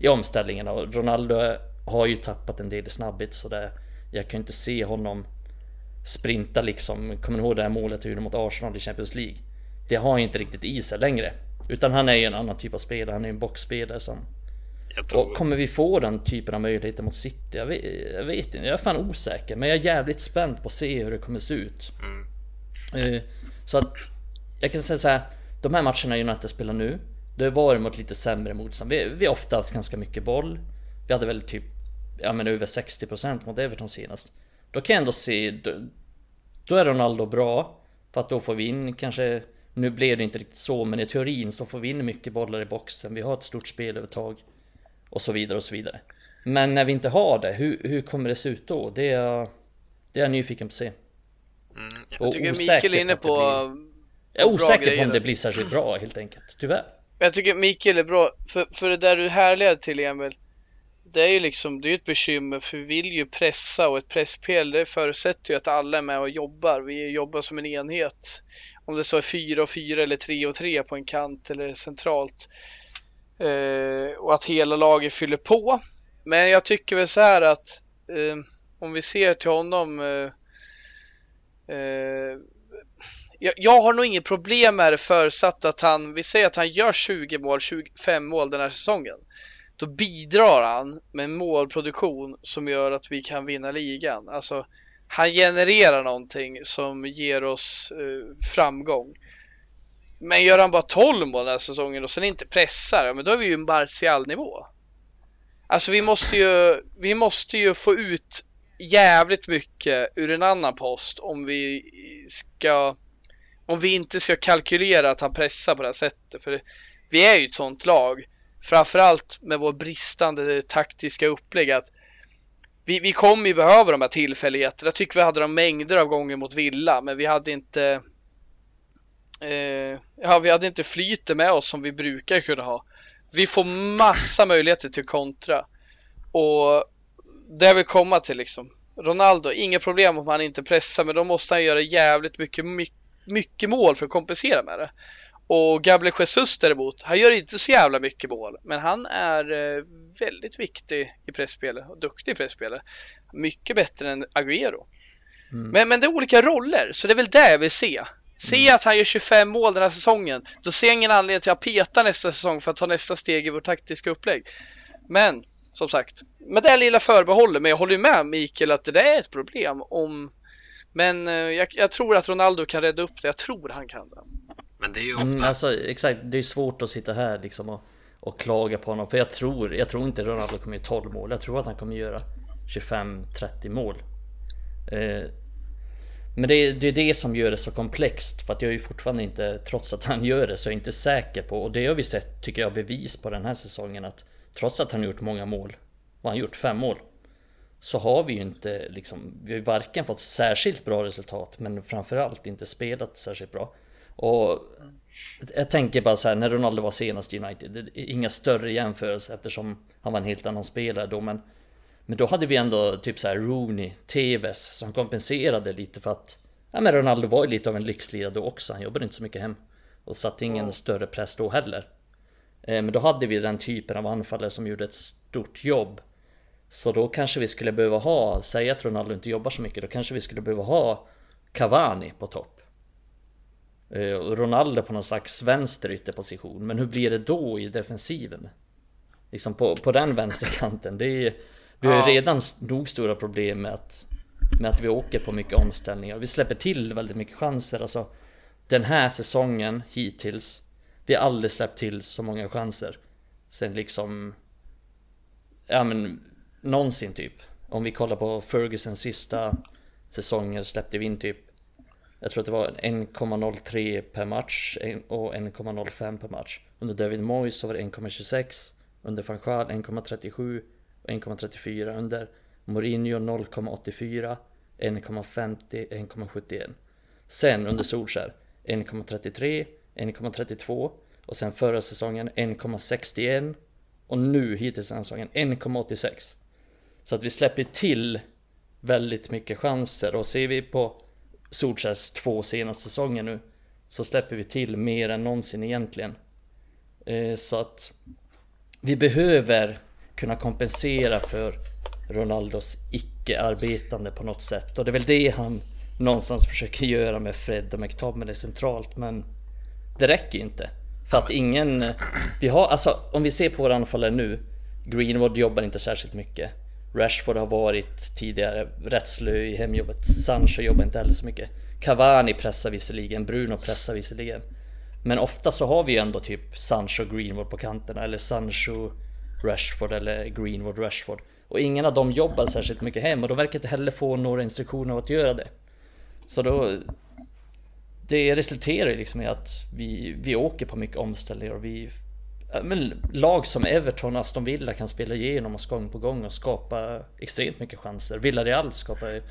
i omställningarna. Och Ronaldo har ju tappat en del i snabbhet så det, jag kan inte se honom sprinta liksom. Kommer ni ihåg det här målet vi mot Arsenal i Champions League? Det har inte riktigt i sig längre. Utan han är ju en annan typ av spelare, han är en boxspelare som... Tror... Och kommer vi få den typen av möjligheter mot City? Jag vet, jag vet, inte, jag är fan osäker. Men jag är jävligt spänd på att se hur det kommer se ut. Mm. Uh, så att... Jag kan säga så här. De här matcherna United spelar nu. Det har varit mot lite sämre motstånd. Vi, vi har ofta haft ganska mycket boll. Vi hade väl typ... Ja men över 60% mot Everton senast. Då kan jag ändå se, då, då är Ronaldo bra. För att då får vi in kanske, nu blev det inte riktigt så, men i teorin så får vi in mycket bollar i boxen. Vi har ett stort spelövertag. Och så vidare och så vidare. Men när vi inte har det, hur, hur kommer det se ut då? Det är, det är jag nyfiken på att se. Mm, jag tycker Mikael är inne på... jag är osäker på om det blir särskilt bra helt enkelt, tyvärr. Jag tycker Mikael är bra, för, för det där du härleder till Emil det är ju liksom, det är ett bekymmer för vi vill ju pressa och ett presspel det förutsätter ju att alla är med och jobbar. Vi jobbar som en enhet. Om det så är 4 och 4 eller 3 och 3 på en kant eller centralt. Eh, och att hela laget fyller på. Men jag tycker väl så här att eh, om vi ser till honom eh, eh jag, jag har nog inget problem med det förutsatt att han, vi säger att han gör 20 mål, 25 mål den här säsongen då bidrar han med målproduktion som gör att vi kan vinna ligan. Alltså, han genererar någonting som ger oss eh, framgång. Men gör han bara 12 mål den här säsongen och sen inte pressar, ja, men då är vi ju en Martial-nivå. Alltså vi måste ju, vi måste ju få ut jävligt mycket ur en annan post om vi ska om vi inte ska kalkylera att han pressar på det här sättet. För vi är ju ett sånt lag framförallt med vår bristande taktiska upplägg att vi, vi kommer ju behöva de här tillfälligheterna. Jag tycker vi hade dem mängder av gånger mot Villa, men vi hade inte eh, ja, vi hade inte flytet med oss som vi brukar kunna ha. Vi får massa möjligheter till kontra och det vill komma till liksom. Ronaldo, inga problem om han inte pressar, men då måste han göra jävligt mycket, mycket, mycket mål för att kompensera med det. Och Gabriel Jesus däremot, han gör inte så jävla mycket mål, men han är eh, väldigt viktig i pressspelet och duktig i pressspelet. Mycket bättre än Agüero. Mm. Men, men det är olika roller, så det är väl det jag vill se. Se mm. att han gör 25 mål den här säsongen, då ser jag ingen anledning till att peta nästa säsong för att ta nästa steg i vårt taktiska upplägg. Men som sagt, med det lilla förbehållet, men jag håller med Mikael att det är ett problem om men eh, jag, jag, tror att Ronaldo kan rädda upp det. Jag tror han kan det. Men det är ju mm, ofta... Mm, alltså exakt, det är svårt att sitta här liksom och, och klaga på honom. För jag tror, jag tror inte Ronaldo kommer göra 12 mål. Jag tror att han kommer göra 25-30 mål. Eh, men det är, det är det som gör det så komplext. För att jag är ju fortfarande inte, trots att han gör det, så är jag inte säker på. Och det har vi sett, tycker jag, bevis på den här säsongen. Att trots att han har gjort många mål, och han har gjort fem mål. Så har vi ju inte liksom, vi har varken fått särskilt bra resultat, men framförallt inte spelat särskilt bra. Och jag tänker bara så här, när Ronaldo var senast i United, inga större jämförelser eftersom han var en helt annan spelare då, men men då hade vi ändå typ så här Rooney, Tevez som kompenserade lite för att Ja men Ronaldo var ju lite av en lyxlirare då också, han jobbade inte så mycket hem Och satte ingen mm. större press då heller eh, Men då hade vi den typen av anfallare som gjorde ett stort jobb Så då kanske vi skulle behöva ha, säg att Ronaldo inte jobbar så mycket, då kanske vi skulle behöva ha Cavani på topp Eh, Ronaldo på någon slags vänsterytterposition. Men hur blir det då i defensiven? Liksom på, på den vänsterkanten. Det är, vi har ju redan nog stora problem med att, med att vi åker på mycket omställningar. Vi släpper till väldigt mycket chanser. Alltså, den här säsongen hittills Vi har aldrig släppt till så många chanser. Sen liksom... Ja men någonsin typ. Om vi kollar på Fergusons sista säsonger släppte vi in typ jag tror att det var 1,03 per match och 1,05 per match. Under David Moyes så var det 1,26. Under van Gaal 1,37 och 1,34. Under Mourinho 0,84, 1,50, 1,71. Sen under Solskär 1,33, 1,32 och sen förra säsongen 1,61 och nu hittills den säsongen 1,86. Så att vi släpper till väldigt mycket chanser och ser vi på Solskärs två senaste säsonger nu så släpper vi till mer än någonsin egentligen. Eh, så att vi behöver kunna kompensera för Ronaldos icke-arbetande på något sätt och det är väl det han någonstans försöker göra med Fred och McTominay centralt men det räcker ju inte. För att ingen... Eh, vi har, alltså om vi ser på våra anfallare nu Greenwood jobbar inte särskilt mycket. Rashford har varit tidigare rätt slö i hemjobbet. Sancho jobbar inte heller så mycket. Cavani pressar visserligen, Bruno pressar visserligen. Men ofta så har vi ändå typ Sancho Greenwood på kanterna eller Sancho Rashford eller Greenwood Rashford. Och ingen av dem jobbar särskilt mycket hem och de verkar inte heller få några instruktioner att göra det. Så då... Det resulterar ju liksom i att vi, vi åker på mycket omställningar och vi men, lag som Everton och Aston Villa kan spela igenom oss gång på gång och skapa extremt mycket chanser. Villarreal skapar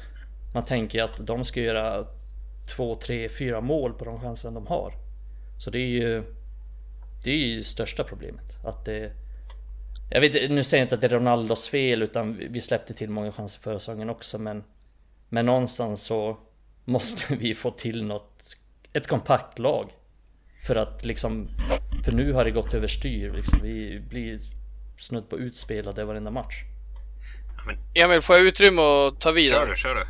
Man tänker att de ska göra två, tre, fyra mål på de chanser de har. Så det är ju Det är ju största problemet. Att det Jag vet nu säger jag inte att det är Ronaldos fel utan vi släppte till många chanser förra säsongen också men Men någonstans så Måste vi få till något Ett kompakt lag För att liksom för nu har det gått överstyr liksom. Vi blir snudd på utspelade varenda match. Emil, får jag utrymme att ta vid? Kör du, kör du.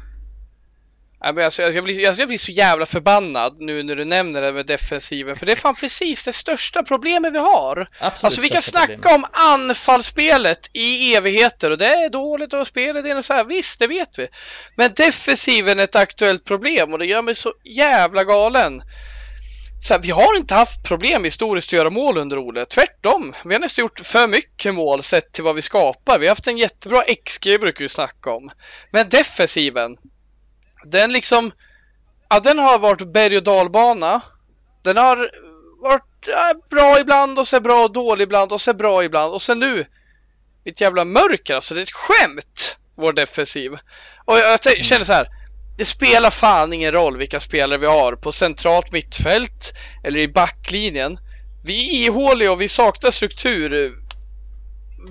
Alltså, jag, blir, jag, blir så jävla förbannad nu när du nämner det med defensiven, för det är fan precis det största problemet vi har. Absolut alltså vi kan snacka problem. om anfallsspelet i evigheter och det är dåligt och spelet är så här, visst det vet vi. Men defensiven är ett aktuellt problem och det gör mig så jävla galen så här, vi har inte haft problem historiskt att göra mål under Ole. Tvärtom. Vi har nästan gjort för mycket mål sett till vad vi skapar. Vi har haft en jättebra XG brukar vi snacka om. Men defensiven. Den liksom. Ja, den har varit berg och dalbana. Den har varit ja, bra ibland och så bra och dålig ibland och så bra ibland och sen nu. Ett jävla mörker alltså. Det är ett skämt. Vår defensiv. Och jag känner så här det spelar fan ingen roll vilka spelare vi har på centralt mittfält eller i backlinjen. Vi är ihåliga och vi saknar struktur.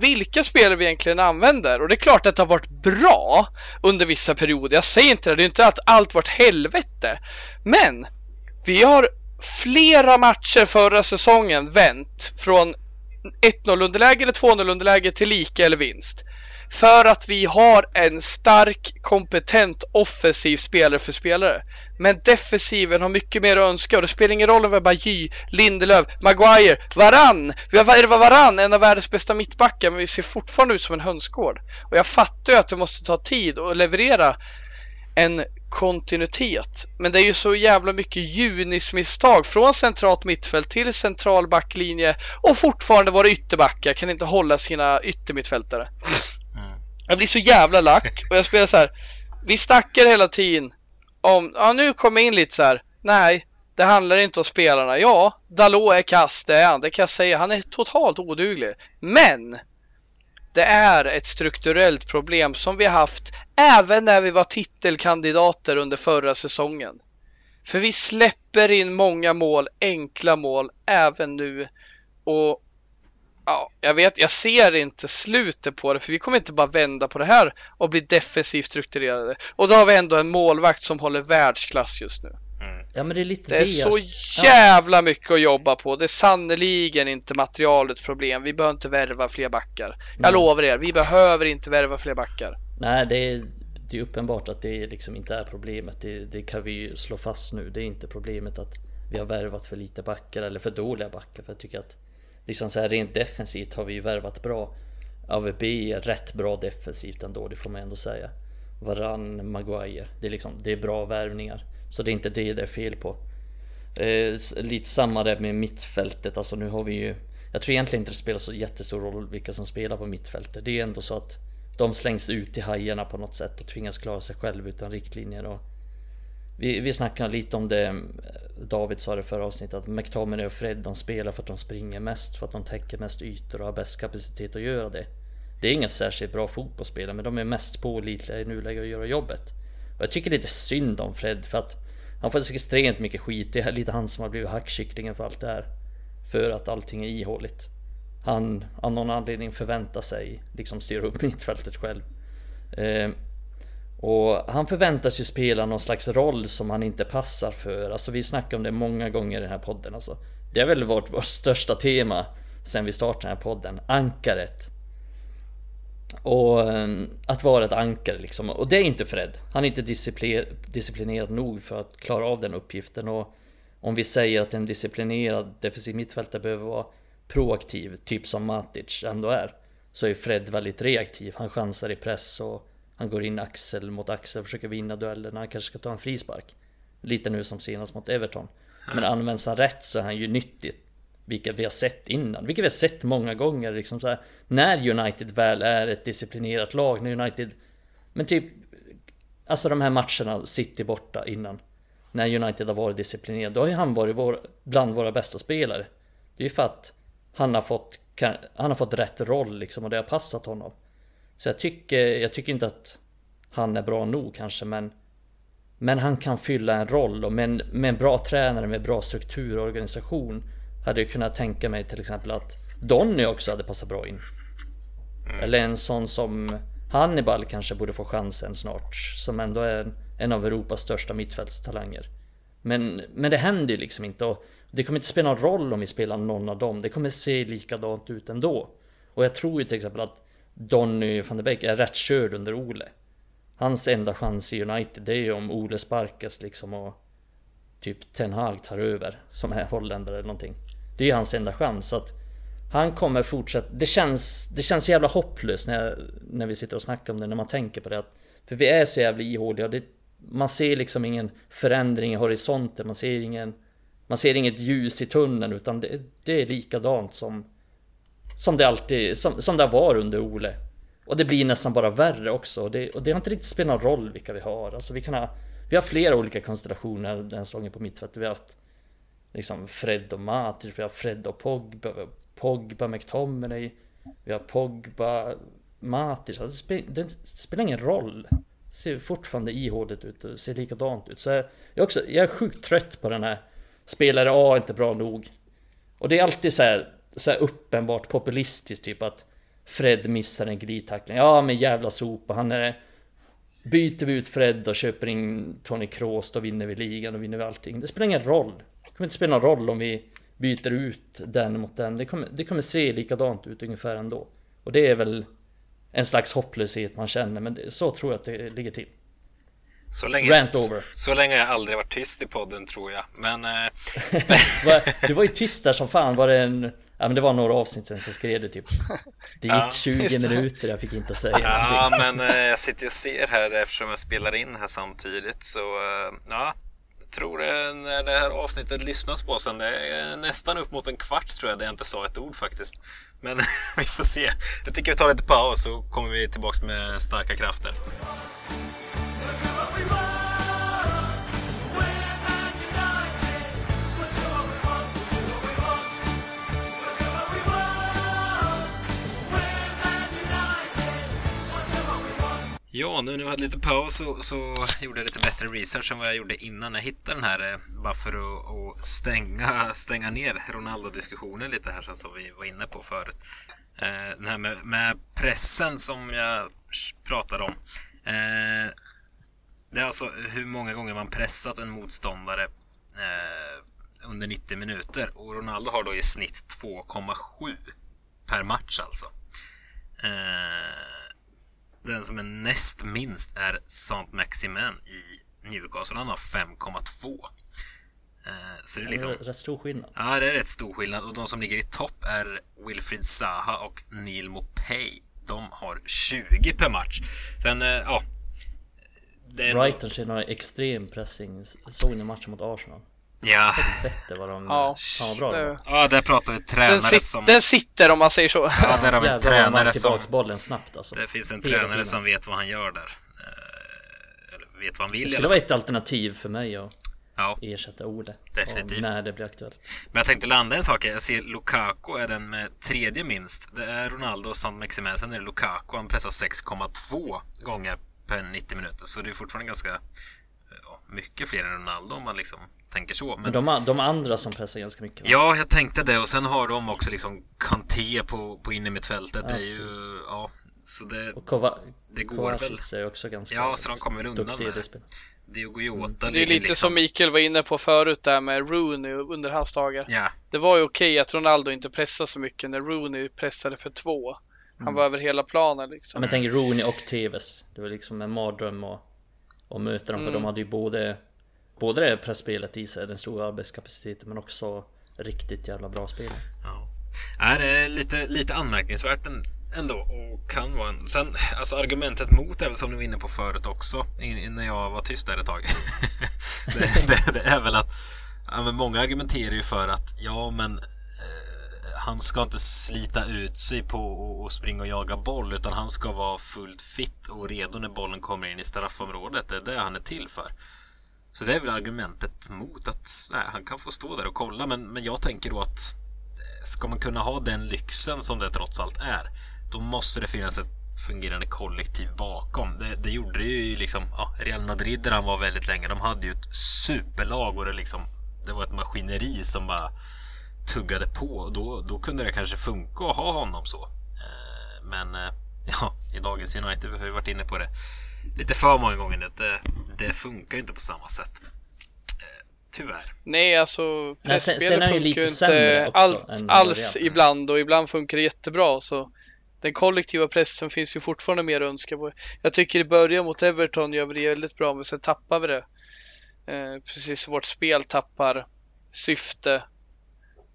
Vilka spelare vi egentligen använder och det är klart att det har varit bra under vissa perioder. Jag säger inte det, det är inte att allt varit helvete. Men vi har flera matcher förra säsongen vänt från 1-0 underläge eller 2-0 underläge till lika eller vinst. För att vi har en stark, kompetent offensiv spelare för spelare. Men defensiven har mycket mer att önska och det spelar ingen roll om vi har Bajy, Lindelöf, Maguire, Varann. Vi har Varann, en av världens bästa mittbackar, men vi ser fortfarande ut som en hönsgård. Och jag fattar ju att det måste ta tid att leverera en kontinuitet. Men det är ju så jävla mycket junismisstag från centralt mittfält till central backlinje och fortfarande våra ytterbackar kan inte hålla sina yttermittfältare. Jag blir så jävla lack och jag spelar så här. Vi snackar hela tiden om, ja nu kom jag in lite så här. Nej, det handlar inte om spelarna. Ja, Dalot är kass, det är han, det kan jag säga. Han är totalt oduglig. Men det är ett strukturellt problem som vi haft även när vi var titelkandidater under förra säsongen. För vi släpper in många mål, enkla mål, även nu. Och ja, jag vet, jag ser inte slutet på det för vi kommer inte bara vända på det här och bli defensivt strukturerade. Och då har vi ändå en målvakt som håller världsklass just nu. Mm. Ja, men det är lite det är så jävla ja. mycket att jobba på. Det är sannoliken inte materialets problem. Vi behöver inte värva fler backar. Jag mm. lovar er, vi behöver inte värva fler backar. Nej, det är, det är uppenbart att det liksom inte är problemet. Det, det kan vi ju slå fast nu. Det är inte problemet att vi har värvat för lite backar eller för dåliga backar. För jag tycker att liksom så här rent defensivt har vi ju värvat bra. AVB är rätt bra defensivt ändå, det får man ändå säga. Varann, Maguire, det är liksom, det är bra värvningar. Så det är inte det det är fel på. Eh, lite samma där med mittfältet, alltså nu har vi ju Jag tror egentligen inte det spelar så jättestor roll vilka som spelar på mittfältet. Det är ändå så att de slängs ut i hajarna på något sätt och tvingas klara sig själv utan riktlinjer. Och vi, vi snackade lite om det, David sa det förra avsnittet, att McTominay och Fred de spelar för att de springer mest, för att de täcker mest ytor och har bäst kapacitet att göra det. Det är inga särskilt bra fotbollsspelare, men de är mest pålitliga i nuläget att göra jobbet. Och jag tycker lite synd om Fred för att han får så extremt mycket skit. Det är lite han som har blivit hackkycklingen för allt det här. För att allting är ihåligt. Han av någon anledning förväntar sig liksom styra upp mittfältet själv. Eh, och han förväntas ju spela någon slags roll som han inte passar för. Alltså vi snackar om det många gånger i den här podden. Alltså, det har väl varit vårt största tema sen vi startade den här podden. Ankaret. Och ehm, att vara ett ankare liksom. Och det är inte Fred. Han är inte disciplinerad nog för att klara av den uppgiften. Och om vi säger att en disciplinerad defensiv mittfältare behöver vara proaktiv, typ som Matic ändå är. Så är Fred väldigt reaktiv. Han chansar i press och han går in axel mot axel och försöker vinna duellen. Han kanske ska ta en frispark. Lite nu som senast mot Everton. Men används han rätt så är han ju nyttigt. Vilket vi har sett innan. Vilket vi har sett många gånger. Liksom så här, när United väl är ett disciplinerat lag. När United... Men typ... Alltså de här matcherna, City borta innan. När United har varit disciplinerad. Då har ju han varit vår, bland våra bästa spelare. Det är ju för att han har fått, han har fått rätt roll liksom och det har passat honom. Så jag tycker, jag tycker inte att han är bra nog kanske men Men han kan fylla en roll. Och med en, med en bra tränare med bra struktur och organisation Hade jag kunnat tänka mig till exempel att Donny också hade passat bra in. Mm. Eller en sån som Hannibal kanske borde få chansen snart Som ändå är en av Europas största mittfältstalanger. Men, men det händer ju liksom inte och Det kommer inte spela någon roll om vi spelar någon av dem. Det kommer se likadant ut ändå. Och jag tror ju till exempel att Donny van de Beek är rätt körd under Ole. Hans enda chans i United det är ju om Ole sparkas liksom och typ Ten Hag tar över som är holländare eller någonting. Det är ju hans enda chans så att han kommer fortsätta. Det känns, det känns jävla hopplöst när, jag, när vi sitter och snackar om det, när man tänker på det. Att, för vi är så jävla ihåliga. Det, man ser liksom ingen förändring i horisonten. Man ser ingen... Man ser inget ljus i tunneln utan det, det är likadant som som det alltid, som, som det var under Ole. Och det blir nästan bara värre också. Och det, och det har inte riktigt spelat någon roll vilka vi har. Alltså vi kan ha, vi har flera olika konstellationer den säsongen på mittfältet. Vi har haft liksom Fred och Matic, vi har Fred och Pogba, Pogba McTominay. Vi har Pogba, Matic. Alltså det, spelar, det spelar ingen roll. Det ser fortfarande ihåligt ut och ser likadant ut. Så jag, jag, är också, jag är sjukt trött på den här spelare A är inte bra nog. Och det är alltid så här så här uppenbart populistiskt typ att Fred missar en glidtackling. Ja men jävla sopa, han är... Byter vi ut Fred och köper in Tony Kroos då vinner vi ligan och vinner vi allting. Det spelar ingen roll. Det kommer inte spela någon roll om vi byter ut den mot den. Det kommer, det kommer se likadant ut ungefär ändå. Och det är väl en slags hopplöshet man känner, men så tror jag att det ligger till. Så länge, Rant over. Så, länge har jag aldrig varit tyst i podden tror jag, men... Eh... du var ju tyst där som fan, var det en... Ja men det var några avsnitt sen så skrev du typ Det gick ja, 20 minuter, jag fick inte säga Ja någonting. men eh, jag sitter och ser här eftersom jag spelar in här samtidigt så eh, ja jag tror det när det här avsnittet lyssnas på sen, det är nästan upp mot en kvart tror jag där jag inte sa ett ord faktiskt. Men vi får se. Jag tycker vi tar lite paus så kommer vi tillbaks med starka krafter. Ja, nu när vi hade lite paus så, så, gjorde jag lite bättre research än vad jag gjorde innan jag hittade den här. Eh, bara för att, att stänga, stänga ner Ronaldo-diskussionen lite här som vi var inne på förut. Eh, den här med, med pressen som jag pratade om. Eh, det är alltså hur många gånger man pressat en motståndare eh, under 90 minuter. Och Ronaldo har då i snitt 2,7 per match alltså. Eh, den som är näst minst är Saint-Maximin i Newcastle. Han har 5,2. Eh, så det är liksom... Rätt stor skillnad. Ja, det är rätt stor skillnad. Och de som ligger i topp är Wilfried Zaha och Neil Mopay. De har 20 per match. Sen, eh, ja... Brighton kör några extrem pressing. Såg ni matchen mot Arsenal? Ja, Vette vad de... Ja, fan vad bra de var. det- ja där pratar vi Den, tränare sit, som... den sitter om man säger så. Ja, där har vi en tränare som... bollen snabbt alltså. Det finns en Hela tränare tiden. som vet vad han gör där. Eh, Eller vet vad han vill Det skulle vara ett alternativ för mig att Ja, ersätta Ole. Definitivt. När det blir aktuellt. men jag tänkte landa en sak. Jag ser Lukaku är den med tredje minst. Det är Ronaldo och San Maximin. Sen är det Lukaku. Han pressar 6,2 gånger per 90 minuter. Så det är fortfarande ganska ja, mycket fler än Ronaldo om man liksom tänker så. Men Men de, de andra som pressar ganska mycket. va? Ja, jag tänkte det och sen har de också liksom Kanté på, på innermittfältet. Det är ju, ja, så det, Och Kova, det går väl. Kovacic är också ganska Ja, så de kommer väl undan med det det. går ju åt Det är lite liksom. som Mikael var inne på förut där med Rooney under hans dagar. Ja, Det var ju okej att Ronaldo inte pressade så mycket när Rooney pressade för två. Han var över hela planen Ja, liksom. men tänk Rooney och Tevez. Det var liksom en mardröm att, att möta dem. För Mm. de hade ju både, både det pressspelet i sig, den stora arbetskapaciteten, men också riktigt jävla bra spel. ja. Nej, det är lite, lite anmärkningsvärt ändå och kan vara en... Sen, alltså argumentet mot är väl som du var inne på förut också, innan när jag var tyst där ett tag. det, det, det är väl att ja, men många argumenterar ju för att ja, men eh, han ska inte slita ut sig på att- att springa och jaga boll utan han ska vara fullt fit och redo när bollen kommer in i straffområdet. Det är det han är till för. Så det är väl argumentet mot att nej, han kan få stå där och kolla. Men, men jag tänker då att eh, ska man kunna ha den lyxen som det trots allt är, då måste det finnas ett fungerande kollektiv bakom. Det, det gjorde det ju liksom ja, Real Madrid där han var väldigt länge. De hade ju ett superlag och det, liksom, det var ett maskineri som bara tuggade på. Då, då kunde det kanske funka att ha honom så. Eh, men eh, ja, i dagens United, vi har ju varit inne på det lite för många gånger. Det, det funkar ju inte på samma sätt. Eh, Tyvärr. Nej, alltså ju funkar lite ju inte allt, alls Real. ibland och ibland funkar det jättebra. Så den kollektiva pressen finns ju fortfarande mer att önska på. Jag tycker i början mot Everton gör vi det väldigt bra, men sen tappar vi det. Eh, precis som vårt spel tappar syfte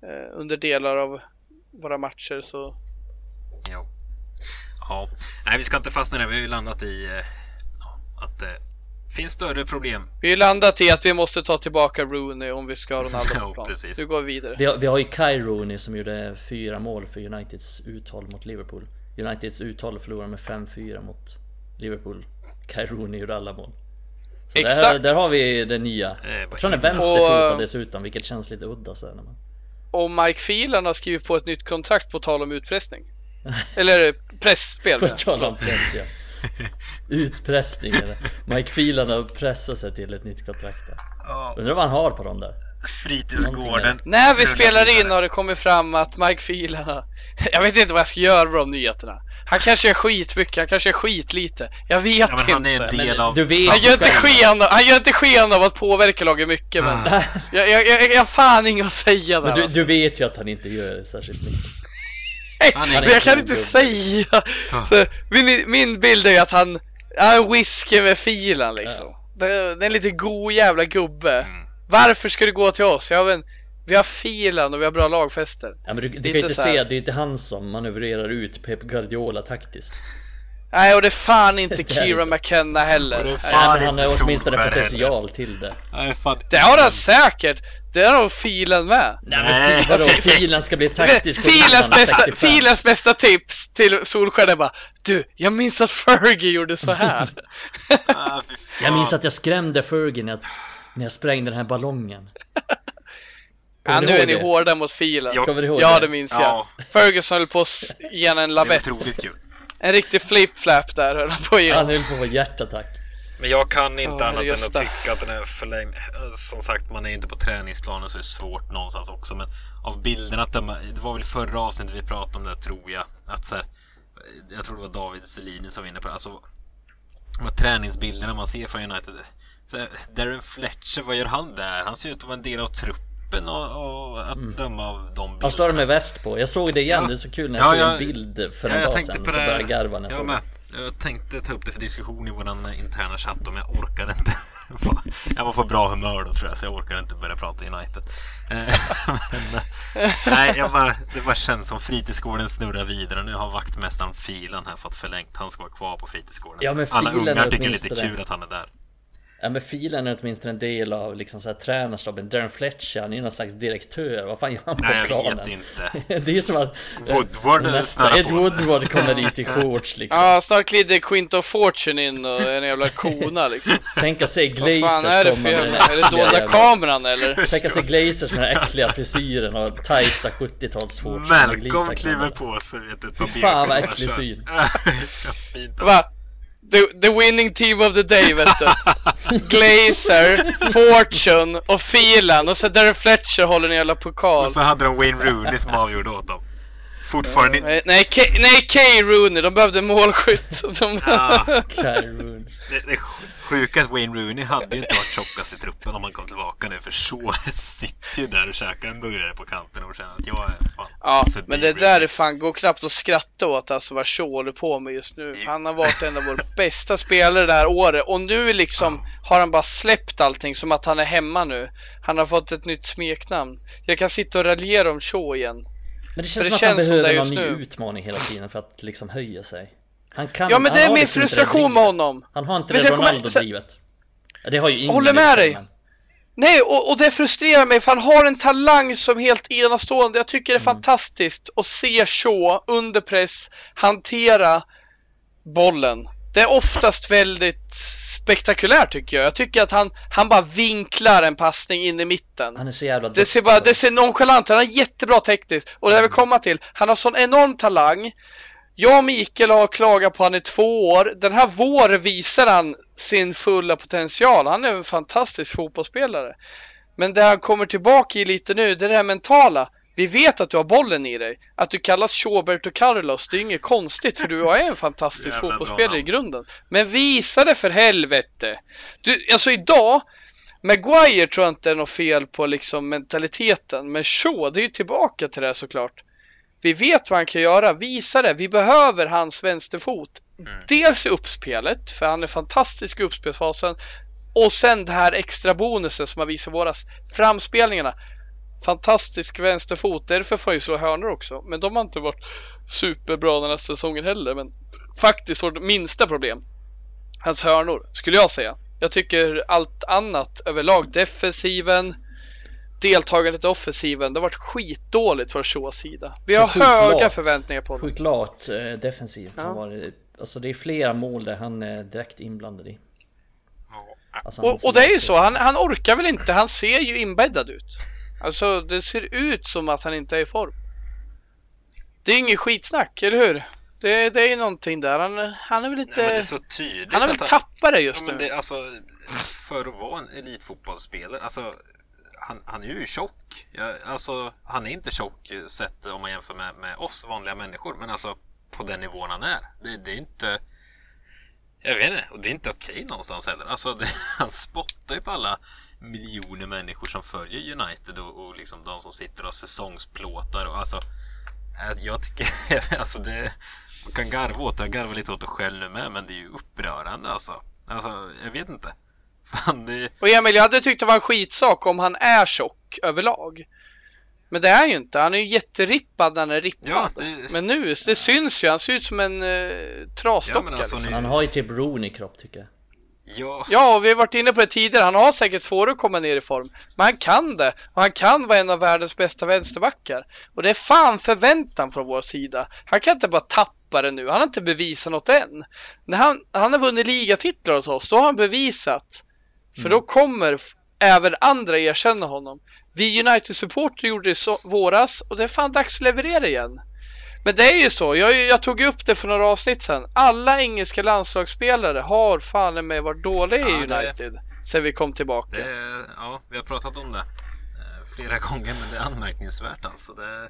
eh, under delar av våra matcher. Så Ja. ja. Nej, vi ska inte fastna där. Vi har ju landat i eh, att det finns större problem. vi landat i att vi måste ta tillbaka Rooney om vi ska ha Ronaldo på plan. Nu går vi vidare. Vi har, vi har ju Kai Rooney som gjorde fyra mål för Uniteds uthåll mot Liverpool. Uniteds uthåll förlorade med 5-4 mot Liverpool. Kai Rooney gjorde alla mål. Så där, Exakt. där har vi det nya. Eh, Jag tror han är inne. vänsterfotad dessutom, vilket känns lite udda så här när man... Och Mike Phelan har skrivit på ett nytt kontrakt på tal om utpressning. Eller pressspel. På tal om press ja. Utpressning eller? Mike Phelan har pressat sig till ett nytt kontrakt där. Ja, Undrar vad han har på dem där? fritidsgården. När vi spelar in har det kommit fram att Mike Phelan. Jag vet inte vad jag ska göra med de nyheterna. Han kanske gör skitmycket, han kanske gör skitlite. Jag vet Ja, men inte. han är en del Men av... du vet- Han gör, inte sken av, han gör inte sken av att påverka laget mycket men Ah. jag, jag, jag, jag har fan inget att säga där Men du, alltså. du vet ju att han inte gör särskilt mycket. Han är Men jag kan inte säga! Ah. Min, min bild är ju att han är en whisky med filen liksom. Det, det är en lite god jävla gubbe. Mm. Varför ska du gå till oss? Jag vet, vi har filen och vi har bra lagfester. Ja, men du, du kan inte se, det är inte han som manövrerar ut Pep Guardiola taktiskt. Nej, och det är fan inte Det är Kira det. McKenna heller. Och det är Nej, fan- Ja, men han har åtminstone potential till det. Nej, fan. Det har han säkert! Det har nog filen med. Nej Nej. men vadå, filen ska bli taktisk Filens bästa, 65. filens bästa tips till Solskjaer är bara Du, jag minns att Fergie gjorde så här. Ah. Jag minns att jag skrämde Fergie när jag, när jag sprängde den här ballongen. ja, nu du är ni det? hårda mot filen. Ja. Kommer du ihåg Ja, det? det minns Ja. jag. Ferguson höll på att ge en Det är lavett. otroligt kul. En riktig flip-flap där höll han på att. Han höll på att få hjärtattack. Men jag kan inte Ja, annat än att tycka att den är förlängd. Som sagt, man är ju inte på träningsplanen så det är svårt någonstans också. Men av bilderna att döma, det var väl förra avsnittet vi pratade om det tror jag. Att så här, jag tror det var David Selini som var inne på det. Alltså, här träningsbilderna man ser från United. Så här, Darren Fletcher, vad gör han där? Han ser ut att vara en del av truppen och, och att döma av de bilderna. Han står med väst på. Jag såg det igen, Ja. det är så kul när jag Ja, såg jag- en bild för en jag dag tänkte sedan. på Så började jag garva när jag Jag såg det. Jag tänkte ta upp det för diskussion i vår interna chatt men jag orkade inte. Jag var på bra humör då tror jag så jag orkade inte börja prata United. Eh, men, eh, nej, jag bara, det bara känns som fritidsgården snurrar vidare. Nu har vaktmästaren Filen här fått förlängt. Han ska vara kvar på fritidsgården. Ja, Alla ungar tycker det är lite kul att han är där. Ja men filen är åtminstone en del av liksom så här tränarstaben. Darren Fletcher, han är ju någon slags direktör. Vad fan gör han på Nej, jag planen? vet inte. det är som att Woodward nästa snarare Ed. Woodward kommer dit i shorts liksom. Ja, snart glider Quint of Fortune in och är en jävla kona liksom. Tänk att se Vad Glazers fan är det för Är det dolda kameran eller? Tänk att se Glazers med den äckliga frisyren och tajta 70-tals shorts. Malcolm kliver på sig vet du, Fy fan, vad äcklig syn. Fint. Va? The, the winning team of the day vet du. Glazer, Fortune och Filan och så Darren Fletcher håller en jävla pokal. Och så hade de Wayne Rooney som avgjorde åt dem. Fortfarande Nej, nej, K, nej, K. Rooney, de behövde målskytt. De, Ja, Kyron. Det, det sjuka att Wayne Rooney hade ju inte varit tjockast i truppen om han kom tillbaka nu för så sitter ju där och käkar en burgare på kanten och känner att jag är fan ja, förbi men det Rooney. där är fan, går knappt att skratta åt alltså vad Shaw håller på med just nu. För Han har varit en av våra bästa spelare det här året och nu liksom har han bara släppt allting som att han är hemma nu. Han har fått ett nytt smeknamn. Jag kan sitta och raljera om Shaw igen. Men det För känns det som att han känns det behöver någon ny nu. utmaning hela tiden för att liksom höja sig. Han kan, Ja men det är min liksom frustration med honom. Han har inte Men det Ronaldo-drivet. Det har ju ingen. håller med dig. men- Nej, och, och det frustrerar mig för han har en talang som helt enastående. Jag tycker det är fantastiskt att se Shaw under press hantera bollen. Det är oftast väldigt spektakulärt tycker jag. Jag tycker att han, han bara vinklar en passning in i mitten. Han är så jävla Det ser, bara, det ser nonchalant ut. Han är jättebra tekniskt. Och det jag vill komma till, han har sån enorm talang. Jag och Mikael har klagat på han i två år. Den här våren visar han sin fulla potential. Han är en fantastisk fotbollsspelare. Men det han kommer tillbaka i lite nu, det är det här mentala. Vi vet att du har bollen i dig. Att du kallas Schobert och Carlos, det är inget konstigt för du är en fantastisk fotbollsspelare i grunden. Men visa det för helvete! Du, alltså idag, Maguire tror jag inte är något fel på liksom mentaliteten, men Shaw, det är ju tillbaka till det här såklart. Vi vet vad han kan göra, visa det. Vi behöver hans vänsterfot. Dels i uppspelet, för han är fantastisk i uppspelsfasen. Och sen det här extra bonusen som han visar våras. Framspelningarna. Fantastisk vänsterfot. Därför får han ju slå hörnor också. Men de har inte varit superbra den här säsongen heller. Men faktiskt vårt minsta problem. Hans hörnor, skulle jag säga. Jag tycker allt annat överlag, defensiven, deltagandet i offensiven, det har varit skitdåligt från Shaws sida. Vi Så har höga lat. förväntningar på honom. Sjukt lat eh, defensivt. Ja. Var, alltså det är flera mål där han är direkt inblandad i. Alltså, Och, och det är ju så, han, han orkar väl inte, han ser ju inbäddad ut. Alltså det ser ut som att han inte är i form. Det är inget skitsnack, eller hur? Det, det är ju någonting där, han, han är väl Nej, men det är lite... så tydligt Han har väl tappat det just ja, men nu. det, alltså, För att vara en elitfotbollsspelare, alltså han, han är ju tjock. Jag, alltså, han är inte tjock eh, sett om man jämför med, med oss vanliga människor, men alltså på den nivån han är. Det, det är inte... Jag vet inte, och det är inte okej någonstans heller. Alltså, det, han spottar ju på alla miljoner människor som följer United och, och liksom de som sitter och säsongsplåtar och alltså... Eh, jag tycker, alltså det... Man kan garva åt det, jag garvar lite åt det själv nu med, men det är ju upprörande alltså. Alltså, jag vet inte. Fan, det... Och Emil, jag hade tyckt det var en skitsak om han är tjock överlag. Men det är ju inte. Han är ju jätterippad när han är rippad. Ja, det- Men nu, det syns ju. Han ser ut som en Ja, trasdocka. men alltså liksom. Han har ju typ Rooney-kropp tycker jag. Ja, Ja, och vi har varit inne på det tidigare. Han har säkert svårare att komma ner i form. Men han kan det. Och han kan vara en av världens bästa vänsterbackar. Och det är fan förväntan från vår sida. Han kan inte bara tappa det nu. Han har inte bevisat något än. När han, han har vunnit ligatitlar hos oss, då har han bevisat. För då kommer f- även andra erkänna honom. Vi United-supporter gjorde det i våras och det är fan dags att leverera igen. Men det är ju så, jag, jag tog upp det för några avsnitt sedan. Alla engelska landslagsspelare har fan med varit dåliga Ja, i det- United sen vi kom tillbaka. det är, ja, vi har pratat om det eh, flera gånger, men det är anmärkningsvärt alltså. Det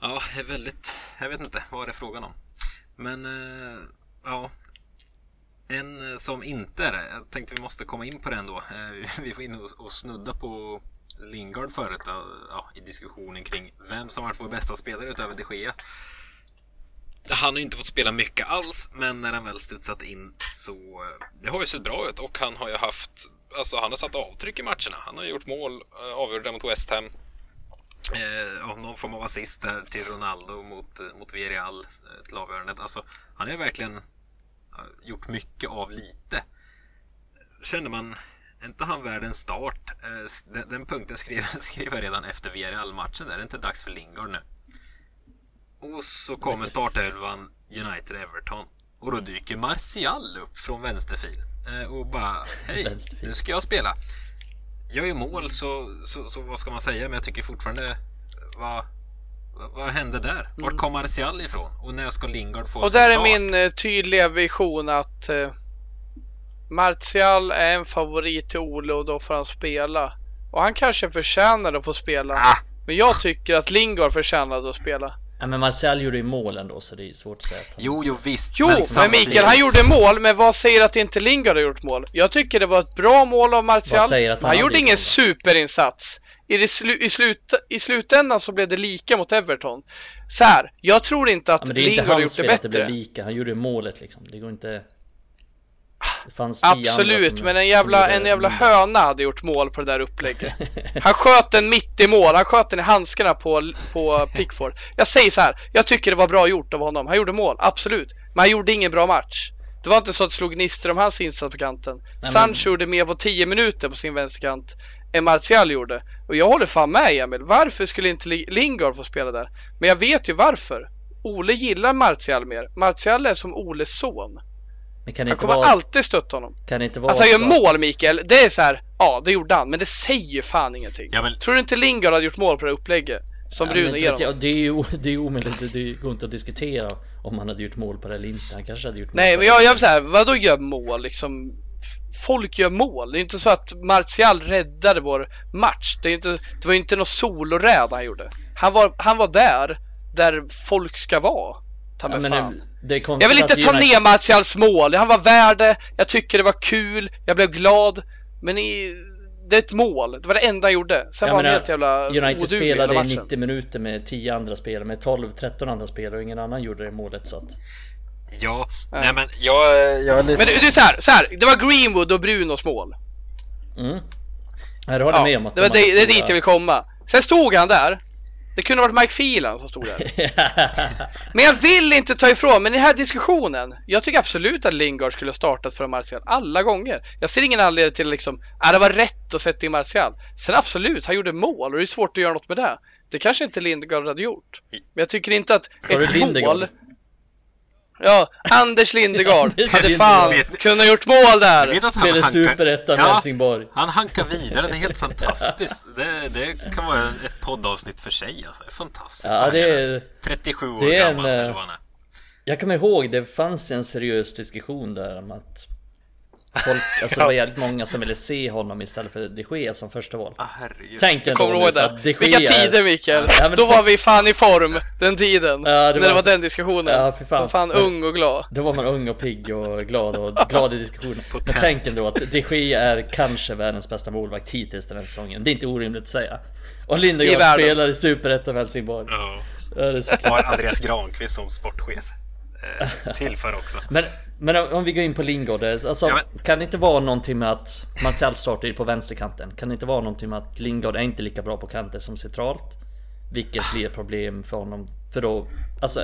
ja, det är väldigt... Jag vet inte vad det är frågan om. Men, eh, ja. En eh, som inte är det, jag tänkte vi måste komma in på det ändå. Eh, vi får in och, snudda på Lingard förut ja, i diskussionen kring vem som varit vår bästa spelare utöver de Gea. Han har inte fått spela mycket alls, men när han väl studsat in så... Eh, det har ju sett bra ut och han har ju haft... Alltså han har satt avtryck i matcherna. Han har gjort mål, avgjorde mot West Ham. Eh, någon form av assist där till Ronaldo mot, mot Villarreal till avgörandet. Alltså, han är ju verkligen gjort mycket av lite. känner man, är inte han värd en start? Eh, den, den punkten skrev, skrev jag redan efter Villarreal-matchen. Är det inte dags för Lingard nu? Och så kommer startelvan United-Everton. Och då dyker Martial upp från vänsterfil. Eh, och bara, hej, nu ska jag spela. Jag gör mål, så, så, så vad ska man säga? Men jag tycker fortfarande, vad, vad, hände där? Vart kom Martial ifrån? Och när ska Lingard få Och sin där är start? min eh, tydliga vision att eh, Martial är en favorit till Ole och då får han spela. Och han kanske förtjänar att få spela. Ah, Men jag tycker att Lingard förtjänade att spela. Ja, men Martial gjorde ju mål ändå så det är svårt att säga att han... jo, jo visst. Jo, men, samtidigt- Mikael, han gjorde mål, men vad säger att inte Lingard har gjort mål? Jag tycker det var ett bra mål av Martial. Vad säger att men han han gjorde ingen gjort superinsats. I, det slu, i, slut, I slutändan så blev det lika mot Everton. Så här, jag tror inte att Ja, men det är inte hans gjort det fel att det blev lika. Han gjorde målet liksom. Det går inte... Det fanns Absolut, som- men en jävla, en jävla höna hade gjort mål på det där upplägget. Han sköt den mitt i mål, han sköt den i handskarna på, på Pickford. Jag säger så här, jag tycker det var bra gjort av honom. Han gjorde mål, absolut. Men han gjorde ingen bra match. Det var inte så att det slog gnistor om hans insats på kanten. Sancho gjorde mer på 10 minuter på sin vänsterkant än Martial gjorde. Och jag håller fan med Emil. Varför skulle inte Li- Lingard få spela där? Men jag vet ju varför. Ole gillar Martial mer. Martial är som Oles son. Men kan det Han kommer vara... alltid stötta honom. Kan det inte vara Att han gör mål Mikael, det är så här. ja det gjorde han, men det säger fan ingenting. Ja, men- Tror du inte Lingard hade gjort mål på det upplägget? Som Ja, Bruno ger honom? Det är ju det är omöjligt, det går inte att diskutera om han hade gjort mål på det eller inte. Han kanske hade gjort mål Nej på men jag, jag här, vadå gör mål liksom? Folk gör mål. Det är inte så att Martial räddade vår match. Det, är inte, det var inte något soloräd han gjorde. Han var, han var där, där folk ska vara. Ta Ja, fan. det, Jag vill inte ta United- ner Martials mål. Han var värd det. Jag tycker det var kul. Jag blev glad. Men i, det är ett mål. Det var det enda han gjorde. Sen Jag var han helt jävla United spelade i matchen. 90 minuter med 10 andra spelare, med 12-13 andra spelare och ingen annan gjorde det målet så att... Ja, Nej. nej men jag, jag är lite... Men det, det är så här, så här, det var Greenwood och Brunos mål. Mm. Jag håller Ja, med om att det, var de det, det är dit jag vill komma. Sen stod han där. Det kunde ha varit Mike Phelan som stod där. Men jag vill inte ta ifrån, men i den här diskussionen. Jag tycker absolut att Lingard skulle ha startat för Martial alla gånger. Jag ser ingen anledning till liksom, ah, det var rätt att sätta in Martial. Sen absolut, han gjorde mål och det är svårt att göra något med det. Det kanske inte Lindgard hade gjort. Men jag tycker inte att ett mål... Ja, Anders Lindegard hade fan Vet kunnat gjort mål där. Jag vet att han Spelade hankar- superettan Ja, Helsingborg. Han hankar vidare, det är helt fantastiskt. Det, det kan vara ett poddavsnitt för sig alltså. Fantastiskt. Ja, det är... 37 år det är en, gammal eh, eller vad han är. Jag kommer ihåg, det fanns en seriös diskussion där om att Folk, alltså det var jävligt många som ville se honom istället för de Gea som första val. Ah. Tänk ändå så det? att de Vilka Gea är- tider Mikael! Ja, Då var vi fan i form, den tiden. Ja, när det det var- var den diskussionen. Ja, för fan. Var fan ung och glad. Då var man ung och pigg och glad och glad i diskussionen. Men tänk ändå att de Gea är kanske världens bästa målvakt hittills den här säsongen. Det är inte orimligt att säga. Och Lindegaard spelar i Superettan Helsingborg. Ja. Ja, det är så Har Andreas Granqvist som sportchef. Eh, tillför också. Men, men om vi går in på Lingard, alltså, Ja, kan det inte vara någonting med att Martial startar ju på vänsterkanten? Kan det inte vara någonting med att Lingard är inte lika bra på kanten som centralt? Vilket blir ett problem för honom, för då, alltså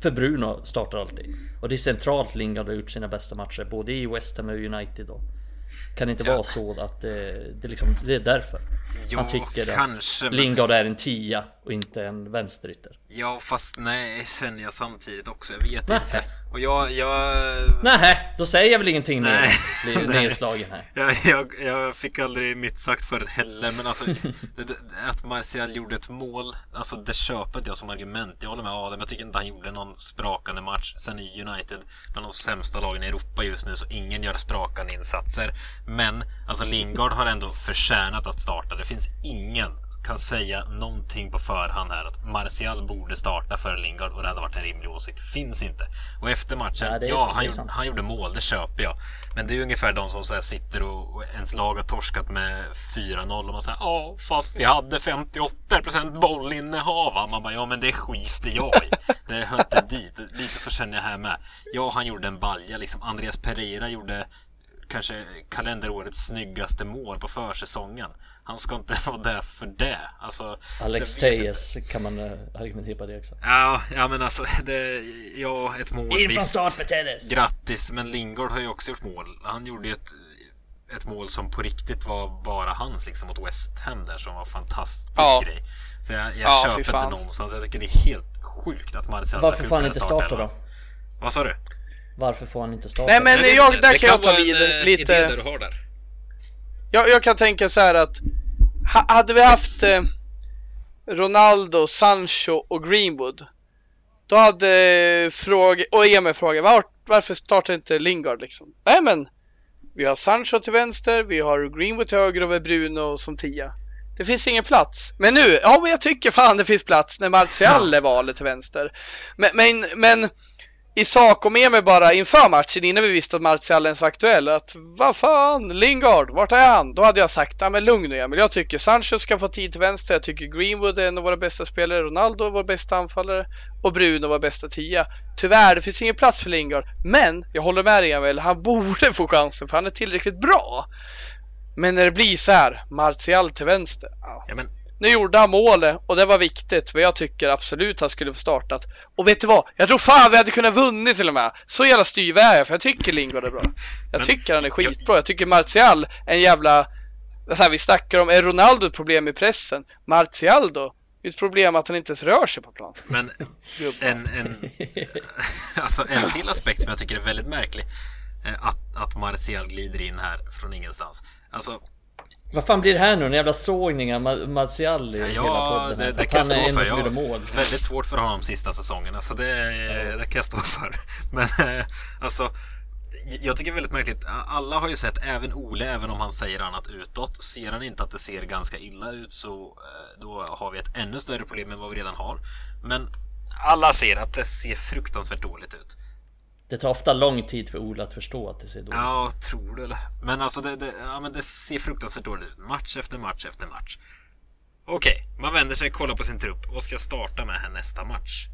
för Bruno startar alltid. Och det är centralt Lingard har gjort sina bästa matcher, både i West Ham och United då. Kan det inte vara så att det, det, liksom, det är därför? Jo, Han tycker kanske, att Lingard är en tia och inte en vänsterytter. Ja, fast nej, känner jag samtidigt också. Jag vet Nähä. inte. Och jag, jag, Nej, då säger jag väl ingenting nu. Nedslagen här. jag, jag, jag fick aldrig mitt sagt förut heller, men alltså att Martial gjorde ett mål, alltså det köper inte jag som argument. Jag håller med Adam, jag tycker inte han gjorde någon sprakande match. Sen är United bland de sämsta lagen i Europa just nu, så ingen gör sprakande insatser. Men, alltså Lingard har ändå förtjänat att starta. Det finns ingen kan säga någonting på förhand här att Martial borde starta för Lingard och det hade varit en rimlig åsikt. Finns inte. Och efter matchen, Ja, det ja, han, det gjorde, han gjorde mål, det köper jag. Men det är ju ungefär de som så sitter och, och ens lag har torskat med 4-0 och man säger ja, fast vi hade 58% bollinnehav. va?" Man bara, ja men det skiter jag i. Det hör inte dit. Lite så känner jag här med. Ja, han gjorde en balja liksom. Andreas Pereira gjorde kanske kalenderårets snyggaste mål på försäsongen. Han ska inte vara där för det. Alltså, Alex Tejes kan man eh, argumentera på det också. Ja, ja men alltså, det, ja, ett mål In visst. start med Tejes! Grattis, men Lingard har ju också gjort mål. Han gjorde ju ett ett mål som på riktigt var bara hans liksom mot West Ham där som var en fantastisk Ja. grej. Så jag, jag Ja, köper inte någonstans. Jag tycker det är helt sjukt att Martial Varför får han inte starta då? Vad sa du? Varför får han inte starta? Nej, men- Jag där kan jag ta vid eh, lite- idé där du har där. Jag, jag kan tänka så här att ha, hade vi haft eh, Ronaldo, Sancho och Greenwood då hade eh, fråga, och Emil frågat var, varför startar inte Lingard liksom? Nej men vi har Sancho till vänster, vi har Greenwood till höger och vi har Bruno som tia. Det finns ingen plats. Men nu, ja men jag tycker fan det finns plats när Martial är valet till vänster. Men, men, men i sak med mig bara inför matchen innan vi visste att Martial ens var aktuell att vad fan, Lingard, vart är han? Då hade jag sagt, ja men lugn nu Emil, jag tycker Sancho ska få tid till vänster, jag tycker Greenwood är en av våra bästa spelare, Ronaldo är vår bästa anfallare och Bruno var bästa tia. Tyvärr, det finns ingen plats för Lingard, men jag håller med dig Emil, han borde få chansen för han är tillräckligt bra. Men när det blir så här, Martial till vänster, ja. Ja, men nu gjorde han målet och det var viktigt, men jag tycker absolut han skulle få startat. Och vet du vad? Jag tror fan vi hade kunnat vunnit till och med. Så jävla styv är jag, för jag tycker Lingard är bra. Jag Men- tycker han är skitbra. Jag tycker Martial är en jävla... Så här, vi snackar om, är Ronaldo ett problem i pressen? Martial då? Det är ett problem att han inte ens rör sig på plan. Men en, en, alltså en till aspekt som jag tycker är väldigt märklig. eh, Att, att Martial glider in här från ingenstans. Alltså, Vad fan blir det här nu? En jävla sågning av Ma- Martial i hela ja, podden? det, det kan jag stå för. Jag har väldigt svårt för honom sista säsongen. Alltså det, det kan jag stå för. Men eh, alltså, jag tycker det är väldigt märkligt. Alla har ju sett, även Ole, även om han säger annat utåt. Ser han inte att det ser ganska illa ut så eh, då har vi ett ännu större problem än vad vi redan har. Men alla ser att det ser fruktansvärt dåligt ut. Det tar ofta lång tid för Ola att förstå att det ser dåligt ut. Ja, tror du eller? Men alltså det, det, ja, men det ser fruktansvärt dåligt ut. Match efter match efter match. Okej, man vänder sig, kollar på sin trupp och ska starta med här nästa match.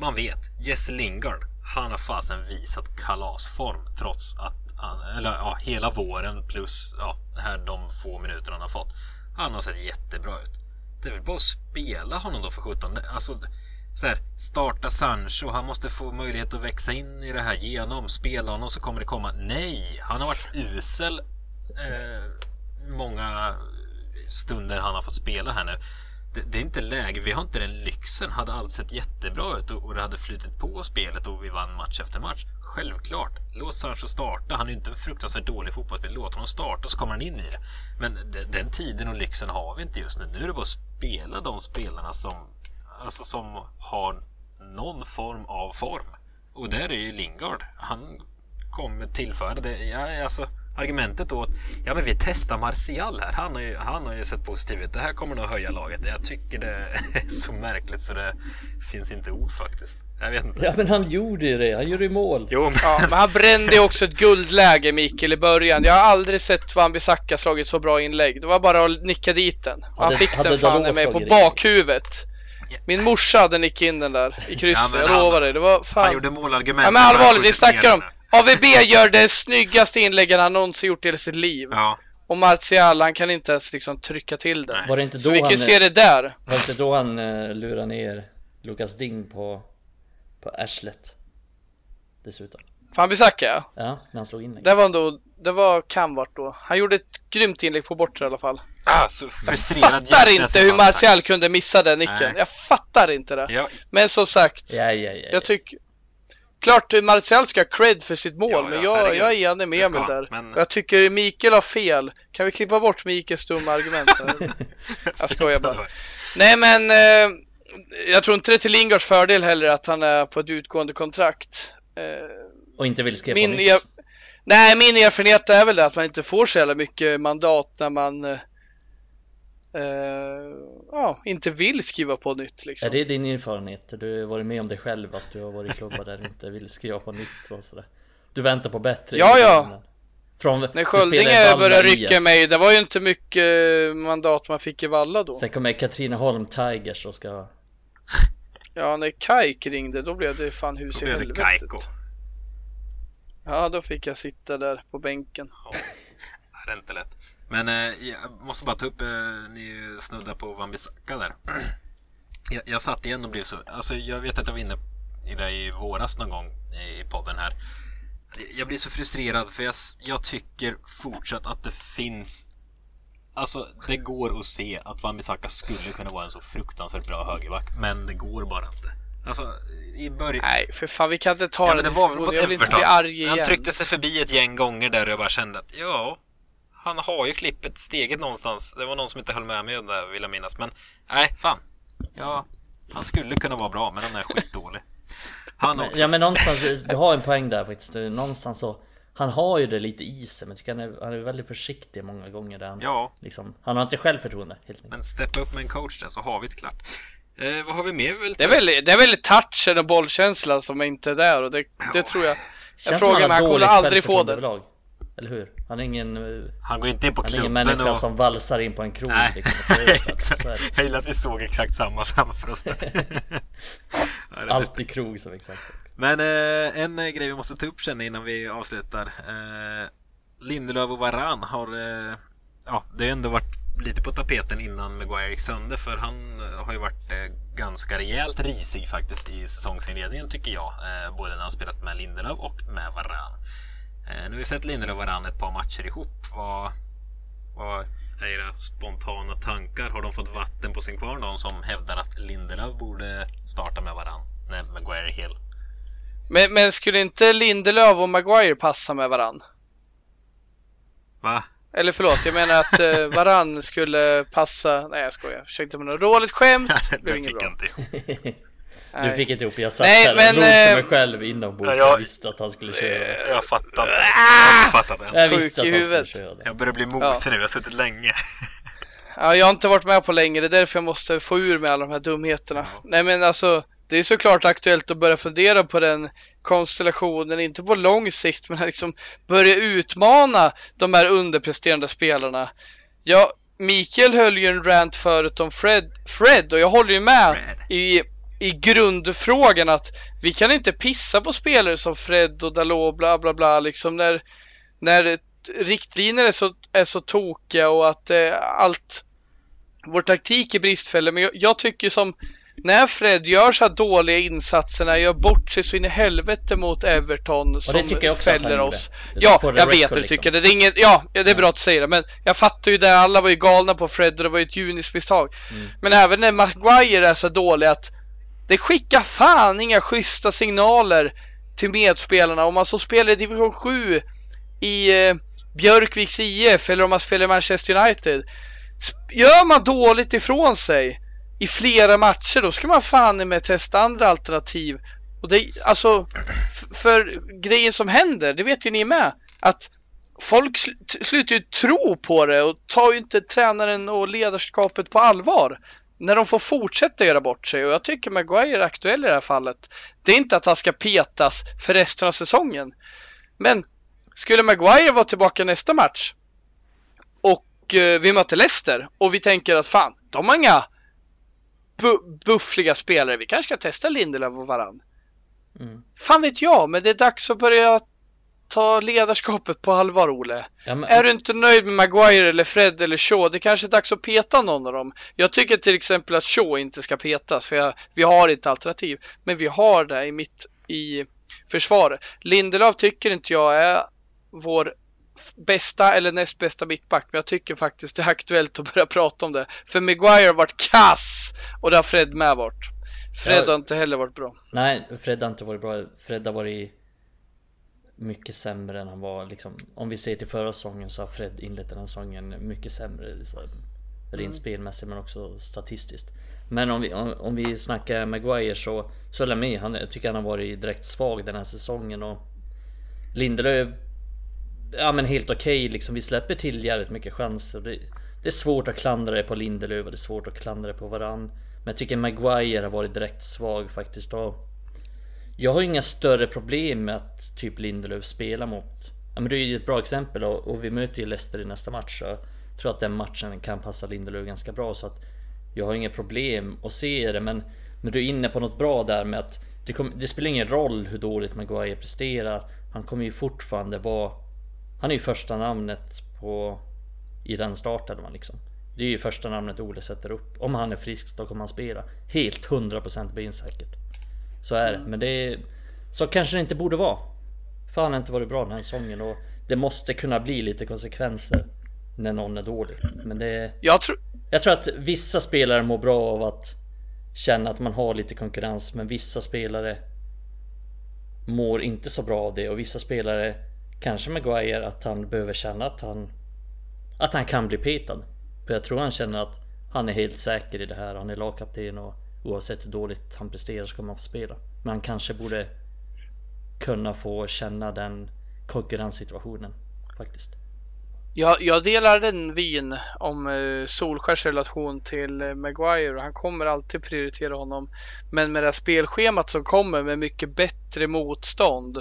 Man vet, Jesse Lingard, han har fasen visat kalasform trots att han, eller ja, hela våren plus ja, här de få minuter han har fått. Han har sett jättebra ut. Det är väl bara att spela honom då för 17. Alltså, så här, starta Sancho, han måste få möjlighet att växa in i det här genom, spela honom så kommer det komma. Nej, han har varit usel eh, många stunder han har fått spela här nu. Det, det är inte läge, vi har inte den lyxen. Hade allt sett jättebra ut och, och det hade flutit på spelet och vi vann match efter match. Självklart, låt Sancho starta. Han är ju inte en fruktansvärt dålig fotbollsspelare. Låt honom starta så kommer han in i det. Men de, den tiden och lyxen har vi inte just nu. Nu är det bara att spela de spelarna som, alltså som har någon form av form. Och där är ju Lingard. Han kommer tillföra det. Ja, alltså, argumentet då att ja, men vi testar Martial här. Han har, ju, han har ju sett positiv ut. Det här kommer nog höja laget. Jag tycker det är så märkligt så det finns inte ord faktiskt. Jag vet inte. Ja men han gjorde ju det, han gjorde ju mål. Jo, men, Ja, men han brände ju också ett guldläge Mikael i början. Jag har aldrig sett Wan-Bissaka slagit så bra inlägg. Det var bara att nicka dit den. Han Hade- fick den fan med på bakhuvudet. Min morsa hade nickat in den där i krysset, Ja, jag han- lovar dig. Det var fan... han gjorde målargument. Ja men allvarligt, vi snackar om AVB gör det snyggaste inläggen han någonsin gjort i hela sitt liv. Ja, Och Martial, han kan inte ens liksom trycka till det. Nej. Var det inte Så då vi kan ju se det där. Var det inte då han uh, lurade ner Lukas Ding på, på arslet? Dessutom. Fan Bissaka ja. Ja, när han slog in Det var ändå, det var kan vart då. Han gjorde ett grymt inlägg på bortre i alla fall. Ah, så frustrerad Fattar jämt när inte jag hur Martial. Kunde missa den nicken. Nej. Jag fattar inte det. Ja, Men som sagt, Ja, ja, ja. ja. jag tycker Klart Martial ska ha cred för sitt mål, Ja, ja, men jag, jag är enig med Emil där. men- Jag tycker Mikael har fel. Kan vi klippa bort Mikaels dumma argument? jag skojar bara. Nej men, eh, jag tror inte det är till Lingards fördel heller att han är på ett utgående kontrakt. Eh, Och inte vill skriva min på nytt. er... Nej, min erfarenhet är väl det att man inte får så jävla mycket mandat när man eh, ja, inte vill skriva på nytt liksom. Är det din erfarenhet? Du har varit med om det själv att du har varit i klubbar där du inte vill skriva på nytt och sådär. Du väntar på bättre. Ja, ja. Från, När Sköldinge började rycka mig, det var ju inte mycket mandat man fick i Valla då. Sen kommer Katrineholm Tigers och ska... Ja, när Kajk ringde då blev det fan hus i Då blev det helvetet. Kaiko. Ja, då fick jag sitta där på bänken. Det är inte lätt. Men eh, jag måste bara ta upp, eh, ni snuddar på Wan-Bissaka där. Jag, jag satt igen och blev så, alltså jag vet att jag var inne i det i våras någon gång i podden här. jag blir så frustrerad för jag, jag tycker fortsatt att det finns Alltså, det går att se att Van Bissaka skulle kunna vara en så fruktansvärt bra högerback, men det går bara inte. Alltså, i början... Nej, för fan vi kan inte ta Ja, men det var väl Jag vill inte bli arg igen. Han tryckte sig förbi ett gäng gånger där och jag bara kände att ja, han har ju klippet steget någonstans. Det var någon som inte höll med mig om det vill jag minnas. Men nej, fan. Ja, han skulle kunna vara bra, men han är skitdålig. Han också. Ja men någonstans, du har en poäng där faktiskt. Någonstans så Han har ju det lite i sig men jag tycker han är, han är väldigt försiktig många gånger där han, Ja, liksom, Han har inte självförtroende helt enkelt. men steppa upp med en coach där så har vi det klart. Eh, vad har vi mer? Det är, väl, det är väl touchen och bollkänslan som inte är där och det, det tror jag. Känns som frågar mig, han kommer aldrig få det. överlag. Eller hur? Han är ingen, eh, Han går inte in på han är ingen klubben människa och... som valsar in på en krog Nej, liksom, exakt. Jag gillar att vi såg exakt samma framför oss där. Ja, Alltid krog som exakt. Men eh, en eh, grej vi måste ta upp sen innan vi avslutar. Eh, Lindelöf och Varan har... Eh, ja, det har ändå varit lite på tapeten innan Maguire gick sönder för han eh, har ju varit ganska rejält risig faktiskt i säsongsinledningen tycker jag. Både när han spelat med Lindelöf och med Varan. Eh, nu har vi sett Lindelöf och Varan ett par matcher ihop. Vad, vad är era spontana tankar? Har de fått vatten på sin kvarn de som hävdar att Lindelöf borde starta med Varan när Maguire är hel? Men, men skulle inte Lindelöf och Maguire passa med varann? Va? Eller förlåt, jag menar att eh, varann skulle passa... Nej jag skojar, jag försökte med något roligt skämt. det blev inget bra. Du fick inte ihop, jag satt Nej, och men, log för mig eh, själv inombords. Ja, jag- Jag visste att han skulle köra det. Jag fattar inte. Jag har inte fattat än. Jag visste att han skulle huvudet. köra det. Jag börjar bli mosig nu, jag har suttit länge. Ja, jag har inte varit med på länge, det är därför jag måste få ur med alla de här dumheterna. Ja. Nej men alltså, det är såklart aktuellt att börja fundera på den konstellationen, inte på lång sikt, men liksom börja utmana de här underpresterande spelarna. Ja, Mikael höll ju en rant förut om Fred, Fred och jag håller ju med Fred. i, i grundfrågan att vi kan inte pissa på spelare som Fred och Dalot bla bla bla liksom när, när riktlinjer är så, är så tokiga och att eh, allt vår taktik är bristfällig. Men jag, jag tycker som när Fred gör så här dåliga insatser, när han gör bort sig så in i helvete mot Everton som det tycker jag att fäller oss. Det Ja, jag det vet hur du liksom. tycker. Det är inget, ja, ja, det är bra att du säger det. Men jag fattar ju det. Alla var ju galna på Fred och det var ju ett junismisstag. Mm. Men även när Maguire är så dålig att det skickar fan inga schyssta signaler till medspelarna. Om man så spelar i division 7 i eh, Björkviks IF eller om man spelar i Manchester United. Gör man dåligt ifrån sig i flera matcher då ska man fan med testa andra alternativ. Och det, alltså, för grejen som händer, det vet ju ni med, att folk sl- slutar ju tro på det och tar ju inte tränaren och ledarskapet på allvar när de får fortsätta göra bort sig och jag tycker Maguire är aktuell i det här fallet. Det är inte att han ska petas för resten av säsongen. Men skulle Maguire vara tillbaka nästa match och eh, vi möter Leicester och vi tänker att fan, de har inga bu- buffliga spelare. Vi kanske ska testa Lindelöf och varann. Mm. Fan vet jag, men det är dags att börja ta ledarskapet på allvar, Ole. Ja, men, Är du inte nöjd med Maguire eller Fred eller Shaw, det kanske är dags att peta någon av dem. Jag tycker till exempel att Shaw inte ska petas, för jag, vi har inte alternativ. Men vi har det i mitt i försvaret. Lindelöf tycker inte jag är vår bästa eller näst bästa mittback, men jag tycker faktiskt det är aktuellt att börja prata om det. För Maguire har varit kass och det har Fred med varit. Fred har inte heller varit bra. Nej, Fred har inte varit bra. Fred har varit mycket sämre än han var liksom. Om vi ser till förra säsongen så har Fred inlett den här säsongen mycket sämre. Liksom, rent Mm. spelmässigt men också statistiskt. Men om vi, om, om vi snackar Maguire så, så håller jag med. Han, jag tycker han har varit direkt svag den här säsongen och Lindelöf Ja men helt okej liksom. Vi släpper till jävligt mycket chanser. Det, det är svårt att klandra det på Lindelöf och det är svårt att klandra det på varann. Men jag tycker Maguire har varit direkt svag faktiskt. Och jag har inga större problem med att typ Lindelöf spelar mot... Ja men det är ju ett bra exempel och, och vi möter ju Leicester i nästa match. Så jag tror att den matchen kan passa Lindelöf ganska bra så att jag har inga problem att se det men, men du är inne på något bra där med att det, kom, det spelar ingen roll hur dåligt Maguire presterar. Han kommer ju fortfarande vara... Han är ju första namnet på... I den startelvan liksom. Det är ju första namnet Ole sätter upp. Om han är frisk då kommer han spela. Helt 100% bensäkert. Så är det. Men det är... Så kanske det inte borde vara. För han har inte varit bra den här säsongen och det måste kunna bli lite konsekvenser när någon är dålig. Men det... Jag tror... Jag tror att vissa spelare mår bra av att känna att man har lite konkurrens, men vissa spelare mår inte så bra av det och vissa spelare, kanske Maguire, att han behöver känna att han att han kan bli petad. För jag tror han känner att han är helt säker i det här. Han är lagkapten och oavsett hur dåligt han presterar så kommer han få spela. Men han kanske borde kunna få känna den konkurrenssituationen faktiskt. Jag, jag delar den vin om uh, Solskärs relation till uh, Maguire. Han kommer alltid prioritera honom. Men med det här spelschemat som kommer med mycket bättre motstånd.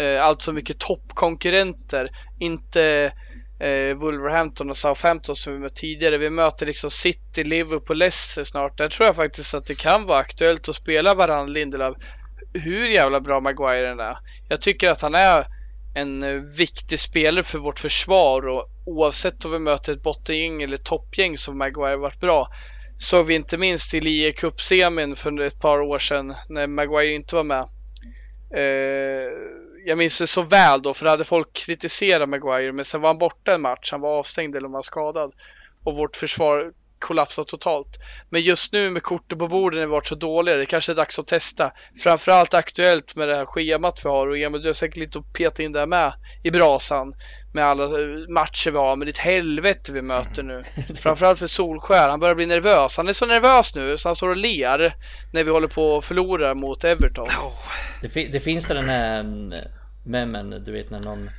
Uh, alltså mycket toppkonkurrenter. Inte eh, Wolverhampton och Southampton som vi mött tidigare. Vi möter liksom City, Liverpool, Leicester snart. Där tror jag faktiskt att det kan vara aktuellt att spela Varann Lindelöf. Hur jävla bra Maguire är. Jag tycker att han är en eh, viktig spelare för vårt försvar och oavsett om vi möter ett bottengäng eller toppgäng som Maguire varit bra såg vi inte minst i Lie Cup-semin för ett par år sedan när Maguire inte var med. Eh, jag minns det så väl då för då hade folk kritiserat Maguire men sen var han borta en match. Han var avstängd eller var skadad och vårt försvar kollapsat totalt. Men just nu med korten på bordet när vi varit så dåliga, det kanske är dags att testa. Framförallt aktuellt med det här schemat vi har och Emil, du har säkert lite att peta in där med i brasan med alla matcher vi har, men det är ett helvete vi möter nu. Framförallt för Solskär, han börjar bli nervös. Han är så nervös nu så han står och ler när vi håller på att förlora mot Everton. Det, fi det finns den här mm, memen, du vet när någon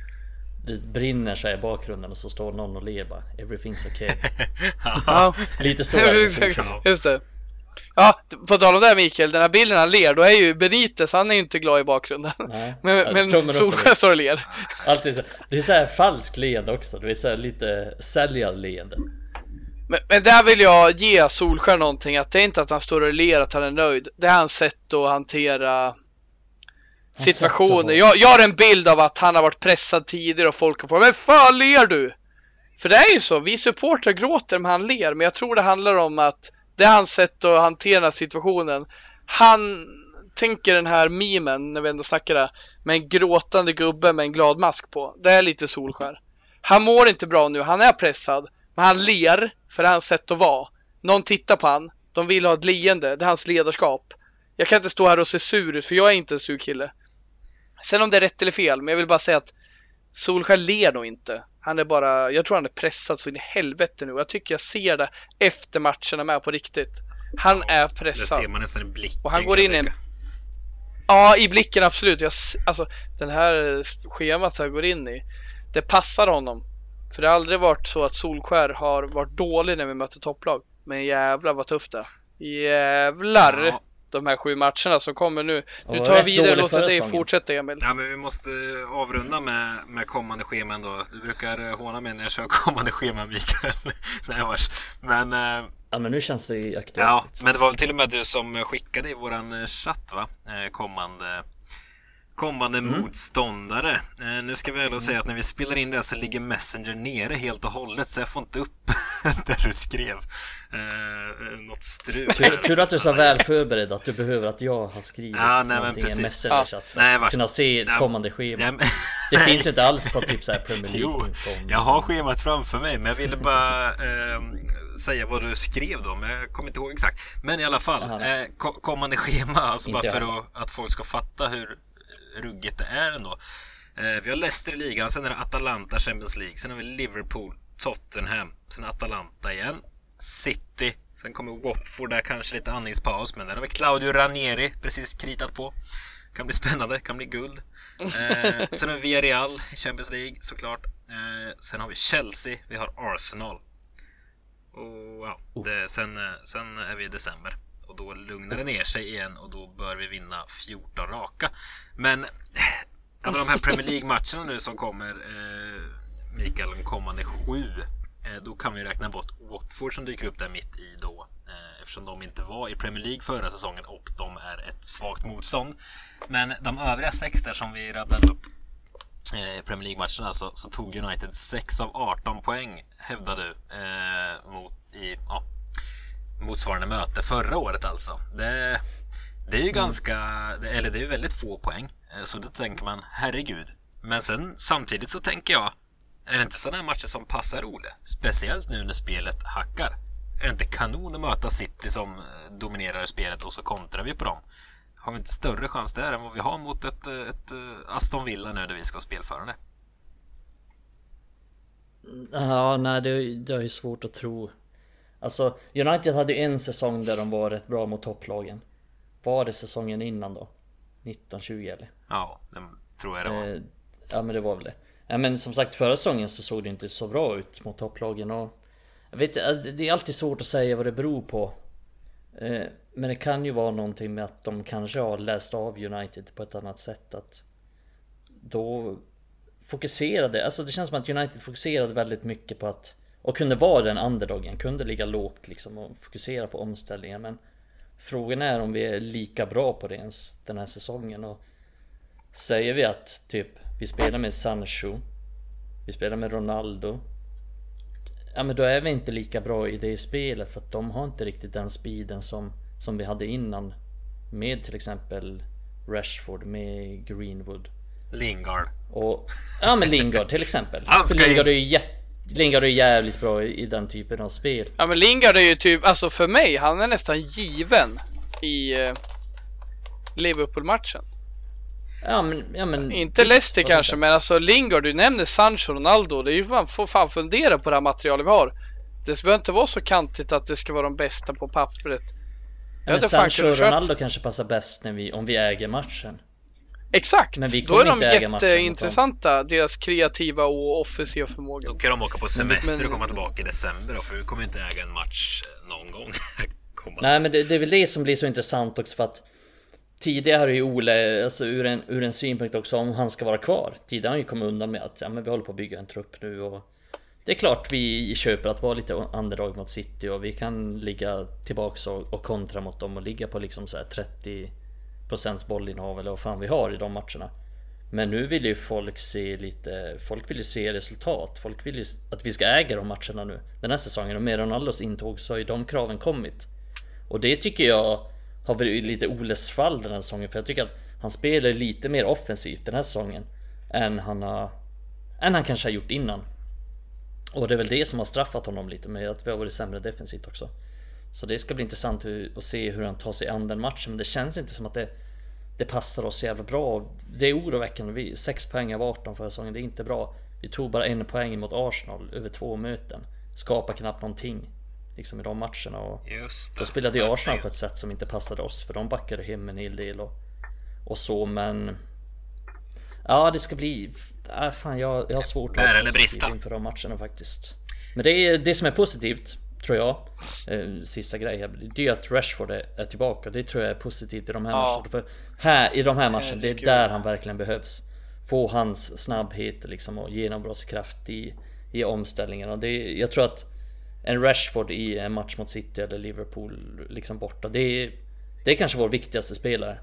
det brinner så i bakgrunden och så står någon och ler bara Everything's okay. ja. Lite så. Just det. Ja, på tal om det Mikael, den här bilden han ler, då är ju Benitez, han är inte glad i bakgrunden. Nej, men men Solskjaer står och ler. Alltid så. Det är så här falskt leende också, du vet så här lite säljarleende. Men, men där vill jag ge Solskjaer någonting, att det är inte att han står och ler att han är nöjd. Det är hans sätt att hantera situationer. Jag, jag har en bild av att han har varit pressad tidigare och folk har frågat Men fan ler du? För det är ju så, vi supportrar gråter om han ler, men jag tror det handlar om att det är hans sätt att hantera situationen. Han tänker den här memen, när vi ändå snackar det, med en gråtande gubbe med en glad mask på. Det är lite solskär. Han mår inte bra nu, han är pressad, men han ler för det är hans sätt att vara. Någon tittar på han, de vill ha ett leende, det är hans ledarskap. Jag kan inte stå här och se sur ut, för jag är inte en sur kille. Sen om det är rätt eller fel, men jag vill bara säga att Solskär ler nog inte. Han är bara, jag tror han är pressad så in i helvete nu. Jag tycker jag ser det efter matcherna med på riktigt. Han ja, är pressad. Det ser man nästan i blicken. Och han går in i en... Ja, i blicken absolut. Jag, alltså, den här schemat han går in i, det passar honom. För det har aldrig varit så att Solskär har varit dålig när vi möter topplag. Men jävlar vad tufft det Jävlar! Ja de här sju matcherna som kommer nu. Nu tar vi vidare och låter dig fortsätta Emil. Ja, men vi måste avrunda med, med kommande scheman då. Du brukar eh, håna mig när jag kör kommande scheman Mikael. Nej, vars. Men... Eh, ja, men nu känns det aktuellt. Ja, men det var till och med du som skickade i våran eh, chatt, va? Kommande kommande mm. motståndare. Eh, nu ska vi väl säga att när vi spelar in det så ligger Messenger nere helt och hållet så jag får inte upp det du skrev. Eh, något strul. Kul, kul att du är så väl förberedd att du behöver att jag har skrivit ja, nej, men precis. i Messenger så att nej, kunna se nej, kommande schema. Nej, det finns ju inte alls på typ så här Premier League. Jo, jag har schemat framför mig men jag ville bara eh, säga vad du skrev då, men jag kommer inte ihåg exakt. Men i alla fall, eh, kommande schema, alltså inte bara för att, att folk ska fatta hur ruggigt det är ändå. Eh, vi har Leicester i ligan, sen är det Atalanta Champions League, sen har vi Liverpool, Tottenham, sen Atalanta igen, City, sen kommer Watford där kanske lite andningspaus, men där har vi Claudio Ranieri precis kritat på. Kan bli spännande, kan bli guld. Eh, sen har vi Villarreal i Champions League såklart. Eh, sen har vi Chelsea, vi har Arsenal. Och ja, det, sen, eh, sen är vi i december och då lugnar det ner sig igen och då bör vi vinna 14 raka. Men eh, ja, de här Premier League-matcherna nu som kommer, eh, Mikael, de kommande sju, eh, då kan vi räkna bort Watford som dyker upp där mitt i då eh, eftersom de inte var i Premier League förra säsongen och de är ett svagt motstånd. Men de övriga sex där som vi rabblade upp eh, i Premier League-matcherna så, så, tog United 6 av 18 poäng, hävdar du, eh, mot, i, ja, motsvarande möte förra året alltså. Det, det är ju mm. ganska, eller det är ju väldigt få poäng. Eh, så då tänker man, herregud, Men sen samtidigt så tänker jag, är det inte sådana här matcher som passar Ole? Speciellt nu när spelet hackar. Är det inte kanon att möta City som eh, dominerar spelet och så kontrar vi på dem? Har vi inte större chans där än vad vi har mot ett, eh, ett Aston Villa nu där vi ska ha spelförande? Ja, nej det, det är ju svårt att tro. Alltså, United hade ju en säsong där de var rätt bra mot topplagen. Var det säsongen innan då? 1920 eller? Ja, det tror jag det var. Eh, ja men det var väl det. Ja, men som sagt förra säsongen så såg det inte så bra ut mot topplagen och... Jag vet alltså, det är alltid svårt att säga vad det beror på. Eh, men det kan ju vara någonting med att de kanske har läst av United på ett annat sätt. Att då fokuserade, alltså det känns som att United fokuserade väldigt mycket på att och kunde vara den underdogen, kunde ligga lågt liksom och fokusera på omställningen men Frågan är om vi är lika bra på det ens den här säsongen och Säger vi att typ vi spelar med Sancho Vi spelar med Ronaldo Ja men då är vi inte lika bra i det spelet för att de har inte riktigt den speeden som, som vi hade innan Med till exempel Rashford, med Greenwood Lingard. Och, ja men Lingard till exempel. Han ska För Lingard in. är ju jätte, Lingard är jävligt bra i, i den typen av spel. Ja men Lingard är ju typ, alltså för mig, han är nästan given i eh, Liverpool-matchen. Ja men, ja men Inte Leicester kanske, men alltså Lingard, du nämner Sancho, Ronaldo. Det är ju fan, får fan fundera på det här materialet vi har. Det behöver inte vara så kantigt att det ska vara de bästa på pappret. Ja, men Sancho och Ronaldo kanske passar bäst när vi, om vi äger matchen. Exakt! Men vi Då är de jätteintressanta, deras kreativa och offensiva förmåga. Då kan de åka på semester men, och komma tillbaka i december då, för vi kommer inte äga en match någon gång. Nej, men det, det, är väl det som blir så intressant också för att tidigare har ju Ole, alltså ur en, ur en synpunkt också om han ska vara kvar. Tidigare har han ju kommit undan med att ja, men vi håller på att bygga en trupp nu och det är klart vi köper att vara lite underdog mot City och vi kan ligga tillbaka och, och kontra mot dem och ligga på liksom så 30 procents bollinnehav eller vad fan vi har i de matcherna. Men nu vill ju folk se lite, folk vill ju se resultat. Folk vill ju att vi ska äga de matcherna nu. Den här säsongen och med Ronaldos intåg så har ju de kraven kommit. Och det tycker jag har varit lite Oles fall den här säsongen. För jag tycker att han spelar lite mer offensivt den här säsongen. Än han, har, än han kanske har gjort innan. Och det är väl det som har straffat honom lite med att vi har varit sämre defensivt också. Så det ska bli intressant hur, att se hur han tar sig an den matchen men det känns inte som att det det passar oss så jävla bra. Det är oroväckande. Vi 6 poäng av 18 förra säsongen. Det är inte bra. Vi tog bara en poäng mot Arsenal över två möten. Skapar knappt någonting. Liksom i de matcherna. Och Just det. då spelade ju Arsenal på ett sätt som inte passade oss för de backade hem en hel del och, och så men Ja det ska bli äh, fan jag, jag har svårt Bära vara positiv inför de matcherna faktiskt. Men det är det som är positivt tror jag. Eh, sista grej här. Det är att Rashford är, är tillbaka. Det tror jag är positivt i de här Ja. matcherna. För här i de här matcherna, det är där han verkligen behövs. Få hans snabbhet liksom och genombrottskraft i, i omställningarna. Det, är- jag tror att en Rashford i en match mot City eller Liverpool liksom borta. Det är, det är kanske vår viktigaste spelare.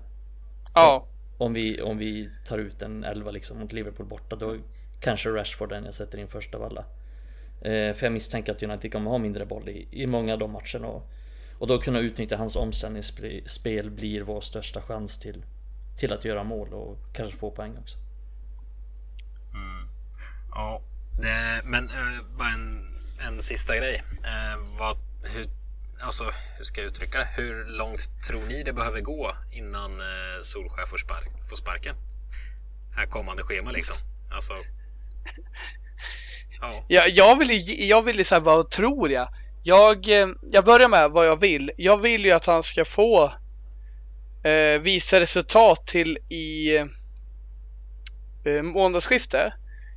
Ja, Om vi, om vi tar ut en 11 liksom mot Liverpool borta. Då kanske Rashford den jag sätter in först av alla. Eh, för jag misstänker att United kommer ha mindre boll i, i många av de matcherna. Och, och då kunna utnyttja hans omställningsspel blir vår största chans till, till att göra mål och kanske få poäng också. Ja, det, men eh, bara en, en sista grej. Eh, vad, hur, alltså, hur ska jag uttrycka det? Hur långt tror ni det behöver gå innan eh, Solskjaer får, spark, får sparken? Här kommande schema liksom. Alltså. Ja, jag, jag vill ju, jag säga vad tror jag? Jag, eh, jag börjar med vad jag vill. Jag vill ju att han ska få eh, visa resultat till i eh, månadsskifte.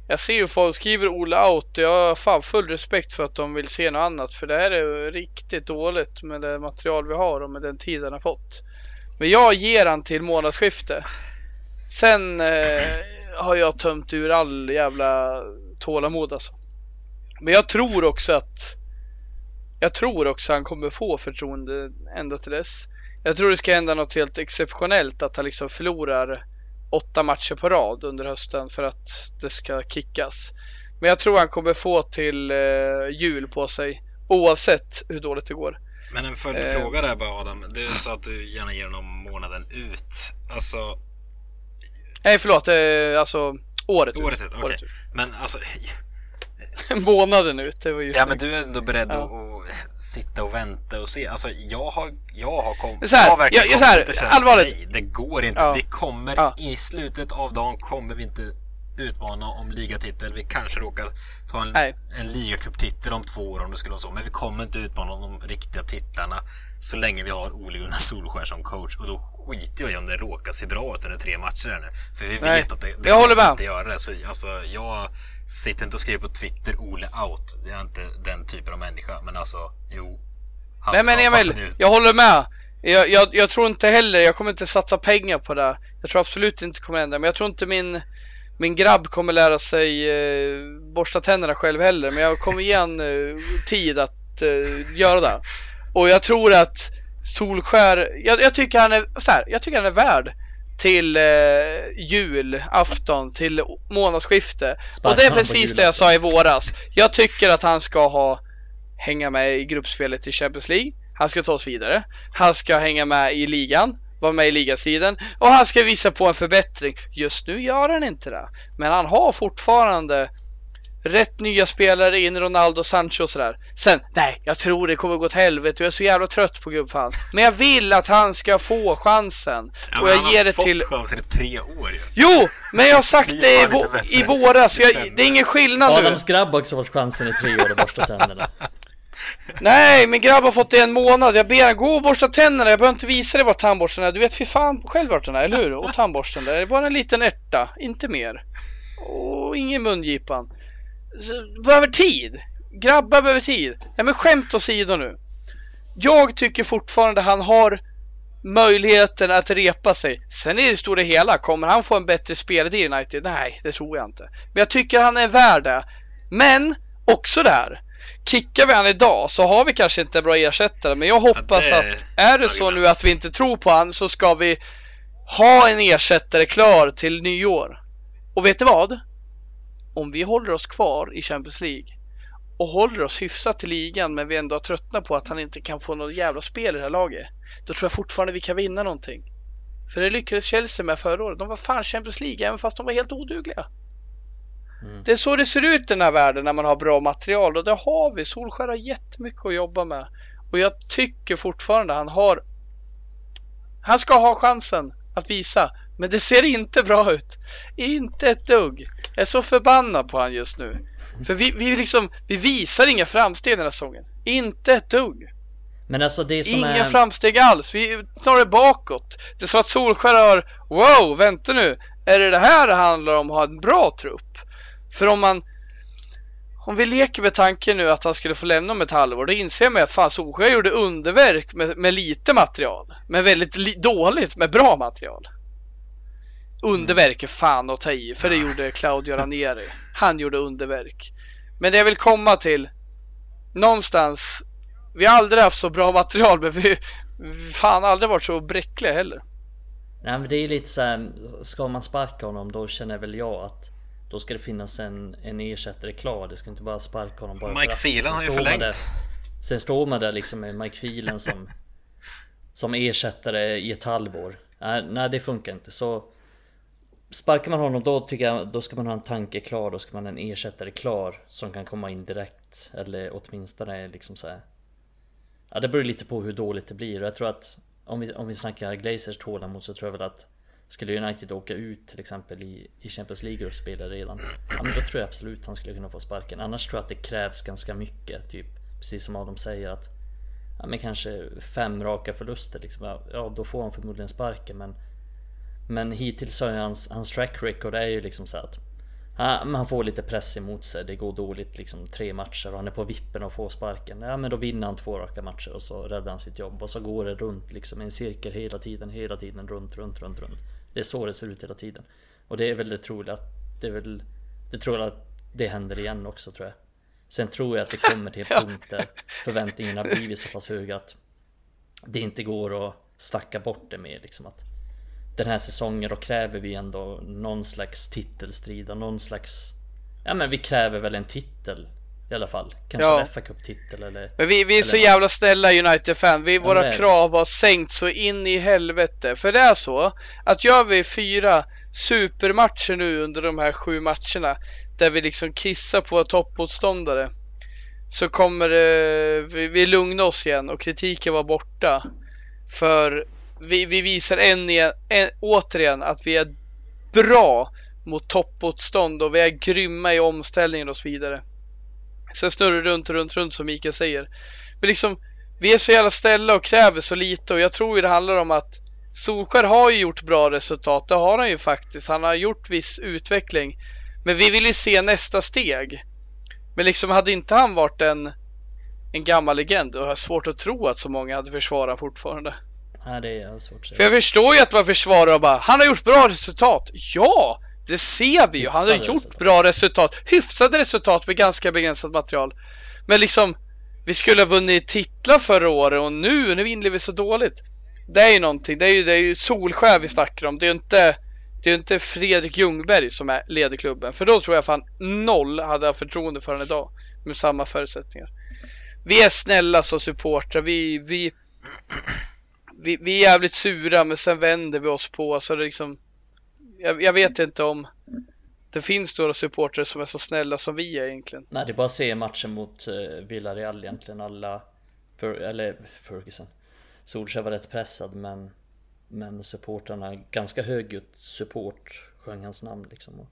Jag ser ju folk skriver Ola out och jag har fan full respekt för att de vill se något annat för det här är riktigt dåligt med det material vi har och med den tid han har fått. Men jag ger han till månadsskifte. Sen eh, har jag tömt ur all jävla tålamod alltså. Men jag tror också att jag tror också han kommer få förtroende ända till dess. Jag tror det ska hända något helt exceptionellt att han liksom förlorar åtta matcher på rad under hösten för att det ska kickas. Men jag tror han kommer få till eh, jul på sig oavsett hur dåligt det går. men en följdfråga där bara Adam. Du sa att du gärna ger honom månaden ut. Alltså, Nej förlåt, eh, alltså Året, Året ut. Året ut. Men alltså, Månaden ut, det var ju ja men du är ändå beredd Ja. att, sitta och vänta och se. Alltså jag har, jag har kommit, Så här, jag har verkligen jag- så här, kommit och känt, allvarligt. nej, det går inte. Ja. Vi kommer, Ja. i slutet av dagen kommer vi inte utmana om ligatitel. Vi kanske råkar ta en, Nej. en ligacuptitel om två år om det skulle vara så. Men vi kommer inte utmana om de riktiga titlarna så länge vi har Ole Gunnar Solskär som coach. Och då skiter jag i om det råkar se bra ut under tre matcher här nu. För vi vet Nej. att det, det Jag håller inte göra det. Så, alltså, jag sitter inte och skriver på Twitter Ole out. Jag är inte den typen av människa. Men alltså, jo. Han Nej men Emil, jag håller med. Jag, jag, jag tror inte heller, jag kommer inte satsa pengar på det. Jag tror absolut inte det kommer hända. Men jag tror inte min, min grabb kommer lära sig eh, borsta tänderna själv heller. Men jag kommer ge han eh, tid att eh, göra det. Och jag tror att Solskär, jag, jag tycker han är så här, jag tycker han är värd till eh, jul, afton, till månadsskifte. Sparka och det är precis det jag julafton. sa i våras. Jag tycker att han ska ha hänga med i gruppspelet i Champions League. Han ska ta oss vidare. Han ska hänga med i ligan, vara med i ligastriden och han ska visa på en förbättring. Just nu gör han inte det, men han har fortfarande rätt nya spelare in, Ronaldo, Sancho och sådär. Sen, nej, jag tror det kommer gå åt helvete och jag är så jävla trött på gubbfan. Men jag vill att han ska få chansen. Ja, och jag han ger har det fått till... chansen i tre år ju. Jo, men jag har sagt det i, vå- i våras. Jag, det är ingen skillnad nu. Adams grabb också fått chansen i tre år att borsta tänderna. Nej, min grabb har fått det i en månad. Jag ber han gå och borsta tänderna. Jag behöver inte visa dig var tandborsten är. Du vet fy fan själv vart den är, eller hur? Och tandborsten där. Det är bara en liten ärta, inte mer. Och ingen mungipan. Behöver tid. Grabbar behöver tid. Nej men skämt åsido nu. Jag tycker fortfarande han har möjligheten att repa sig. Sen i det stora hela, kommer han få en bättre spelare i United? Nej, det tror jag inte. Men jag tycker han är värd det. Men också det här. Kickar vi han idag så har vi kanske inte en bra ersättare. Men jag hoppas Ja, det att är det så nu att vi inte tror på han så ska vi ha en ersättare klar till nyår. Och vet du vad? Om vi håller oss kvar i Champions League och håller oss hyfsat i ligan men vi ändå har tröttnat på att han inte kan få något jävla spel i det här laget. Då tror jag fortfarande vi kan vinna någonting. För det lyckades Chelsea med förra året. De var fan Champions League även fast de var helt odugliga. Mm. Det är så det ser ut i den här världen när man har bra material och det har vi. Solskär har jättemycket att jobba med. Och jag tycker fortfarande han har Han ska ha chansen att visa. Men det ser inte bra ut. Inte ett dugg. Jag är så förbannad på han just nu. För vi, vi liksom, vi visar inga framsteg den här säsongen. Inte ett dugg. Men alltså det som Inga är... framsteg alls. Vi tar det bakåt. Det är som att Solskär har, wow, vänta nu. Är det det här det handlar om att ha en bra trupp? För om man om vi leker med tanken nu att han skulle få lämna om ett halvår, då inser man att fan Solskjaer gjorde underverk med, med lite material. Men väldigt li- dåligt med bra material. Underverk är fan att ta i, för det gjorde Claudio Ranieri. Han gjorde underverk. Men det jag vill komma till, någonstans, vi har aldrig haft så bra material, men vi vi fan aldrig varit så bräckliga heller. Nej men det är lite så här, ska man sparka honom då känner väl jag att då ska det finnas en, en ersättare klar. Det ska inte bara sparka honom bara Mike Sen har ju står man förlängt. där- Sen står man där liksom med Mike Phelan som Som ersättare i ett halvår. Nej, nej det funkar inte så Sparkar man honom då tycker jag då ska man ha en tanke klar. Då ska man ha en ersättare klar som kan komma in direkt. Eller åtminstone liksom så här. Ja det beror lite på hur dåligt det blir och jag tror att om vi, om vi snackar Glazers tålamod så tror jag väl att Skulle United åka ut till exempel i, i Champions League och spela redan Ja men då tror jag absolut han skulle kunna få sparken Annars tror jag att det krävs ganska mycket typ Precis som Adam säger att Ja men kanske fem raka förluster liksom Ja då får han förmodligen sparken men men hittills så är hans, hans track record är ju liksom så att han får lite press emot sig. Det går dåligt liksom tre matcher och han är på vippen och får sparken. Ja men då vinner han två raka matcher och så räddar han sitt jobb och så går det runt liksom i en cirkel hela tiden, hela tiden runt, runt, runt, runt. Det är så det ser ut hela tiden. Och det är väl det troliga att det är väl Det tror jag att det händer igen också tror jag. Sen tror jag att det kommer till en punkt där förväntningarna blivit så pass höga att det inte går att snacka bort det med liksom att den här säsongen då kräver vi ändå någon slags titelstrid och någon slags Ja men vi kräver väl en titel i alla fall. Kanske Ja. en fa Cup-titel eller Men vi, vi är så Eller- jävla snälla United-fan. Vi, Ja, våra är krav har sänkt så in i helvete. För det är så att gör vi fyra supermatcher nu under de här sju matcherna där vi liksom kissar på toppmotståndare så kommer eh, vi, vi lugna oss igen och kritiken var borta. För vi, vi visar en, en, återigen att vi är bra mot toppmotstånd och vi är grymma i omställningen och så vidare. Sen snurrar det runt, runt, runt som Mikael säger. Men liksom, vi är så jävla ställa och kräver så lite och jag tror ju det handlar om att Solskär har ju gjort bra resultat, det har han ju faktiskt. Han har gjort viss utveckling. Men vi vill ju se nästa steg. Men liksom hade inte han varit en, en gammal legend, då har jag svårt att tro att så många hade försvarat fortfarande. Nej, det är svårt att säga. För jag förstår ju att man försvarar och bara, han har gjort bra resultat. Ja, det ser vi ju. Han har gjort resultat. bra resultat. Hyfsade resultat med ganska begränsat material. Men liksom, vi skulle ha vunnit titlar förra året och nu, nu vinner vi så dåligt. Det är ju någonting, det är ju, det är ju Solskär vi snackar om. Det är ju inte, det är inte Fredrik Ljungberg som är leder klubben. För då tror jag fan noll hade jag förtroende för honom idag. Med samma förutsättningar. Vi är snälla som supportrar. Vi, vi, vi, vi är jävligt sura men sen vänder vi oss på så det liksom jag, jag vet inte om det finns några supportrar som är så snälla som vi är egentligen. Nej, det är bara att se matchen mot uh, Villarreal egentligen. Alla, för, eller Ferguson. Solskjaer var rätt pressad men, men supportrarna, ganska högljutt support, sjöng hans namn liksom. Och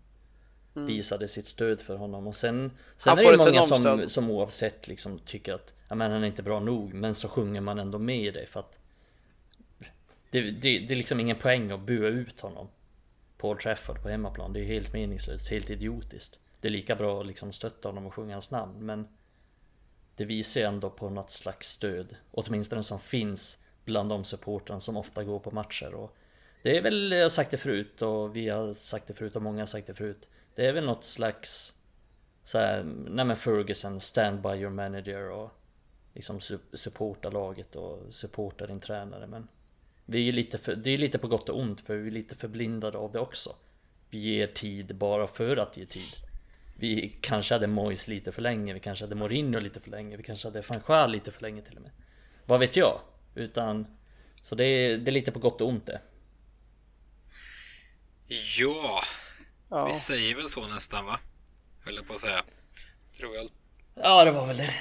Visade sitt stöd för honom och sen, sen Han är det många som, stöd. som oavsett liksom tycker att ja, men han är inte bra nog men så sjunger man ändå med i det för att det, det, det är liksom ingen poäng att bua ut honom Paul Trafford på hemmaplan. Det är helt meningslöst, helt idiotiskt. Det är lika bra att liksom stötta honom och sjunga hans namn men det visar ju ändå på något slags stöd, åtminstone som finns bland de supportrar som ofta går på matcher. Och det är väl, jag har sagt det förut och vi har sagt det förut och många har sagt det förut. Det är väl något slags så här, nej men Ferguson, stand by your manager och liksom supporta laget och supporta din tränare. Men vi är ju lite för, det är lite på gott och ont för vi är lite förblindade av det också. Vi ger tid bara för att ge tid. Vi kanske hade Mois lite för länge, vi kanske hade Mourinho lite för länge, vi kanske hade van Gaal lite för länge till och med. Vad vet jag? Utan Så det är, det är lite på gott och ont det. Ja, Ja. vi säger väl så nästan va? Höll jag på att säga. Tror jag. Ja det var väl det.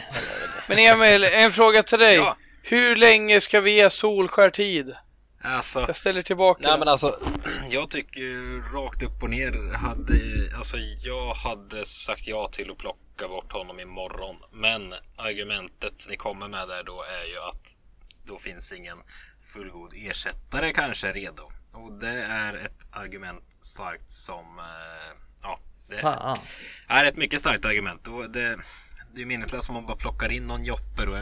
Men Emil, en fråga till dig. Ja. Hur länge ska vi ge Solskär tid? Alltså, Jag ställer tillbaka Nej men alltså, jag tycker ju rakt upp och ner hade, alltså jag hade sagt ja till att plocka bort honom imorgon. Men argumentet ni kommer med där då är ju att då finns ingen fullgod ersättare kanske redo. Och det är ett argument starkt som, eh, ja, det Fan. är ett mycket starkt argument. Och det, det är meningslöst om man bara plockar in någon Jopper och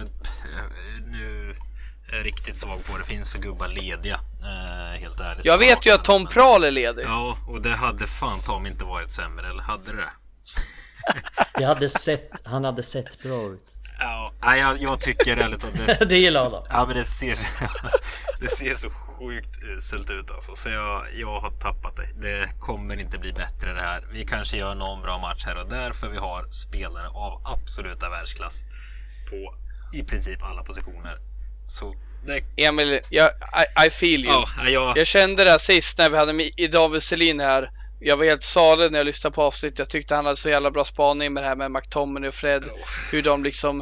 nu riktigt svag på det. finns för gubbar lediga. Eh, helt ärligt. Jag vet ju att Tom Prahl är ledig. Ja, och det hade fan Tom inte varit sämre, eller hade det? Det hade sett, han hade sett bra ut. Ja, jag, jag tycker ärligt att det, Det gillar Adam. ja, men det ser, det ser så sjukt uselt ut alltså. Så jag, jag har tappat det. Det kommer inte bli bättre det här. Vi kanske gör någon bra match här och där för vi har spelare av absoluta världsklass på i princip alla positioner. Så det, Emil, jag, I, I feel you. ja, jag, Jag kände det här sist när vi hade David Selin här. Jag var helt salen när jag lyssnade på avsnittet. Jag tyckte han hade så jävla bra spaning med det här med McTominay och Fred. Hur de liksom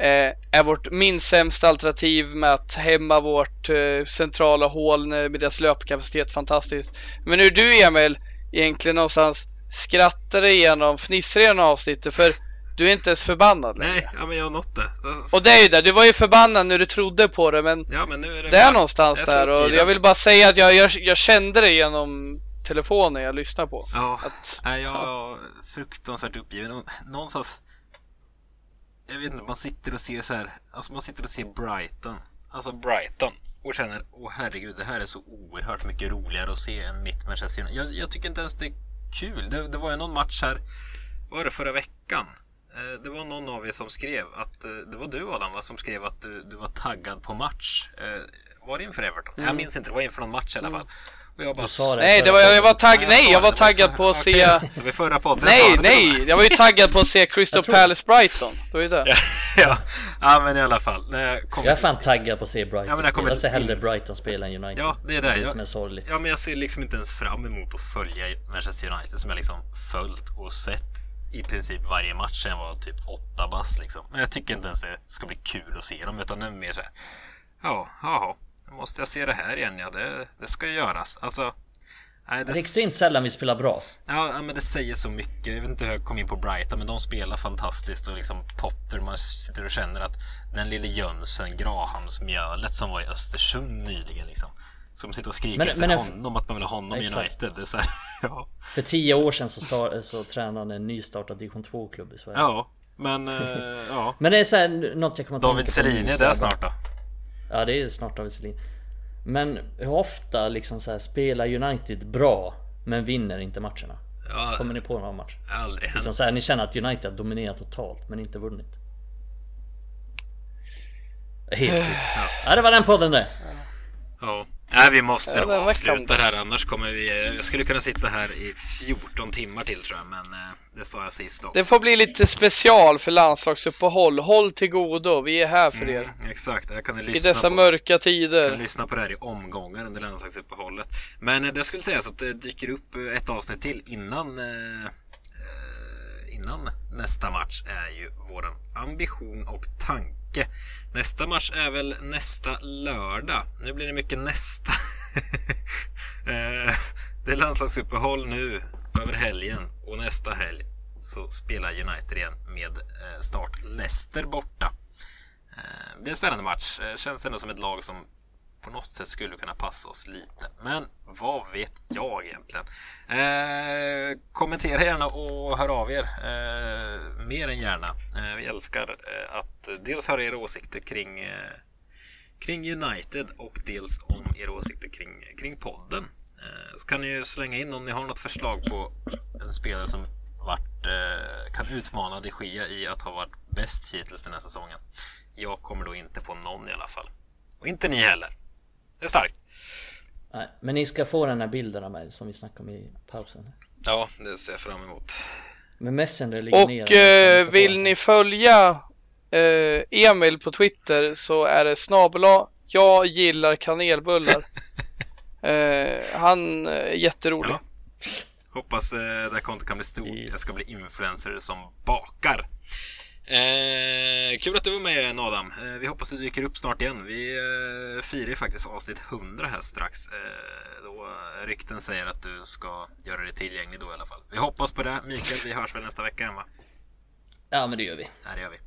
eh, är vårt minst sämsta alternativ med att hämma vårt eh, centrala hål med deras löpkapacitet. Fantastiskt. Men hur du Emil egentligen någonstans skrattar igenom, fnissar igenom avsnittet för du är inte ens förbannad längre. nej, ja, men jag har nått det. Och det är ju det, du var ju förbannad när du trodde på det men Ja, men nu är det det är någonstans jag där och jag vill bara säga att jag, jag, jag kände det genom telefonen jag lyssnade på. Ja, Att, nej, jag är fruktansvärt uppgiven. Någonstans... Jag vet inte, man sitter och ser så här... Alltså man sitter och ser Brighton. Alltså Brighton. Och känner, åh herregud, det här är så oerhört mycket roligare att se än mitt Manchester United. Jag, jag tycker inte ens det är kul. Det, det var ju någon match här, var det, förra veckan? Eh, Det var någon av er som skrev att, eh, det var du Adam va, som skrev att du, du var taggad på match. Eh, Var det inför Everton? Jag minns inte, det var inför någon match i alla fall. Och jag bara... Det. Nej, det var, jag var tagg, nej, jag var taggad på att se... Det var förra podden Nej, nej! Jag var ju taggad på att se Crystal Palace Brighton. Det var ju det. ja. ja, men i alla fall. När jag kom Jag är fan taggad på att se Brighton Ja, men jag kommer. Jag ser hellre ins- Brighton spela än United. Ja, det är det. Det är Jag- som är sorgligt. Ja, men jag ser liksom inte ens fram emot att följa Manchester United som jag liksom följt och sett i princip varje match sen var typ åtta bast liksom. Men jag tycker inte ens det ska bli kul att se dem utan det är mer så här. Ja, jaha. Då måste jag se det här igen ja. Det, det ska ju göras. Alltså. Nej, Det är extremt sällan vi spelar bra. Ja, men det säger så mycket. Jag vet inte hur jag kom in på Brighton, men de spelar fantastiskt och liksom Potter, man sitter och känner att den lille Jönsson, Grahamsmjölet som var i Östersund nyligen liksom. Som sitter och skriker Men- efter men en- honom, att man vill ha honom i. United. Det är här, ja. För tio år sedan så, star- så tränade han en nystartad division 2-klubb i Sverige. ja, men eh, ja. Men det är så här, något jag kommer att David Selin är där snart då. Ja, det är snart David Selin. Men hur ofta liksom så här spelar United bra men vinner inte matcherna? Ja, Kommer ni på någon match? aldrig hänt. Liksom så här, ni känner att United har dominerat totalt men inte vunnit? Helt tyst. Ja, det var den podden det. Ja. Nej, vi måste Ja, nog avsluta det här annars kommer vi... Jag skulle kunna sitta här i 14 timmar till tror jag, men eh, det sa jag sist också. Det får bli lite special för landslagsuppehåll. Håll till godo, vi är här för er. Mm, exakt, jag kan ju I lyssna dessa på... mörka kan tider. lyssna på det här i omgångar under landslagsuppehållet. Men eh, det skulle sägas att det dyker upp eh, ett avsnitt till innan, eh, eh, innan nästa match är ju våran ambition och tanke. Nästa match är väl nästa lördag. Nu blir det mycket nästa. Eh, det är landslagsuppehåll nu över helgen och nästa helg så spelar United igen med eh, start Leicester borta. Eh, det blir en spännande match. Känns ändå som ett lag som på något sätt skulle kunna passa oss lite. Men vad vet jag egentligen? Eh, kommentera gärna och hör av er. Eh, mer än gärna. Eh, vi älskar eh, att dels höra era åsikter kring, eh, kring United och dels om era åsikter kring, kring podden. Eh, så kan ni ju slänga in om ni har något förslag på en spelare som varit, eh, kan utmana de Gea i att ha varit bäst hittills den här säsongen. Jag kommer då inte på någon i alla fall. Och inte ni heller. Det är starkt. Nej, men ni ska få den här bilden av mig som vi snackade om i pausen. Ja, det ser jag fram emot. Men Messenger ligger ner. Och eh, vill ni följa eh, Emil på Twitter så är det snabela jag gillar kanelbullar. eh, han är jätterolig. Ja. Hoppas eh, det här kontot kan bli stort. Yes. Jag ska bli influencer som bakar. Eh, kul att du var med Adam. Eh, vi hoppas du dyker upp snart igen. Vi eh, firar ju faktiskt avsnitt 100 här strax. Eh, då rykten säger att du ska göra dig tillgänglig då i alla fall. Vi hoppas på det. Mikael, vi hörs väl nästa vecka igen va? Ja men det gör vi. Ja, det gör vi.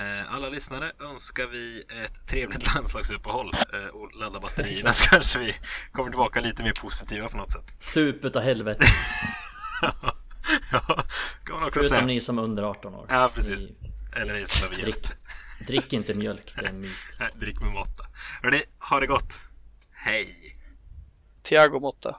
Eh, Alla lyssnare önskar vi ett trevligt landslagsuppehåll eh, och ladda batterierna så kanske vi kommer tillbaka lite mer positiva på något sätt. Sup utav helvete. ja, kan man också Förutom säga. ni som är under 18 år. Ja, precis. Ni, Eller ni som behöver drick, drick inte mjölk, det är en myt. Nej, Drick med måtta. Hörni, ha det gott. Hej! Thiago Motta.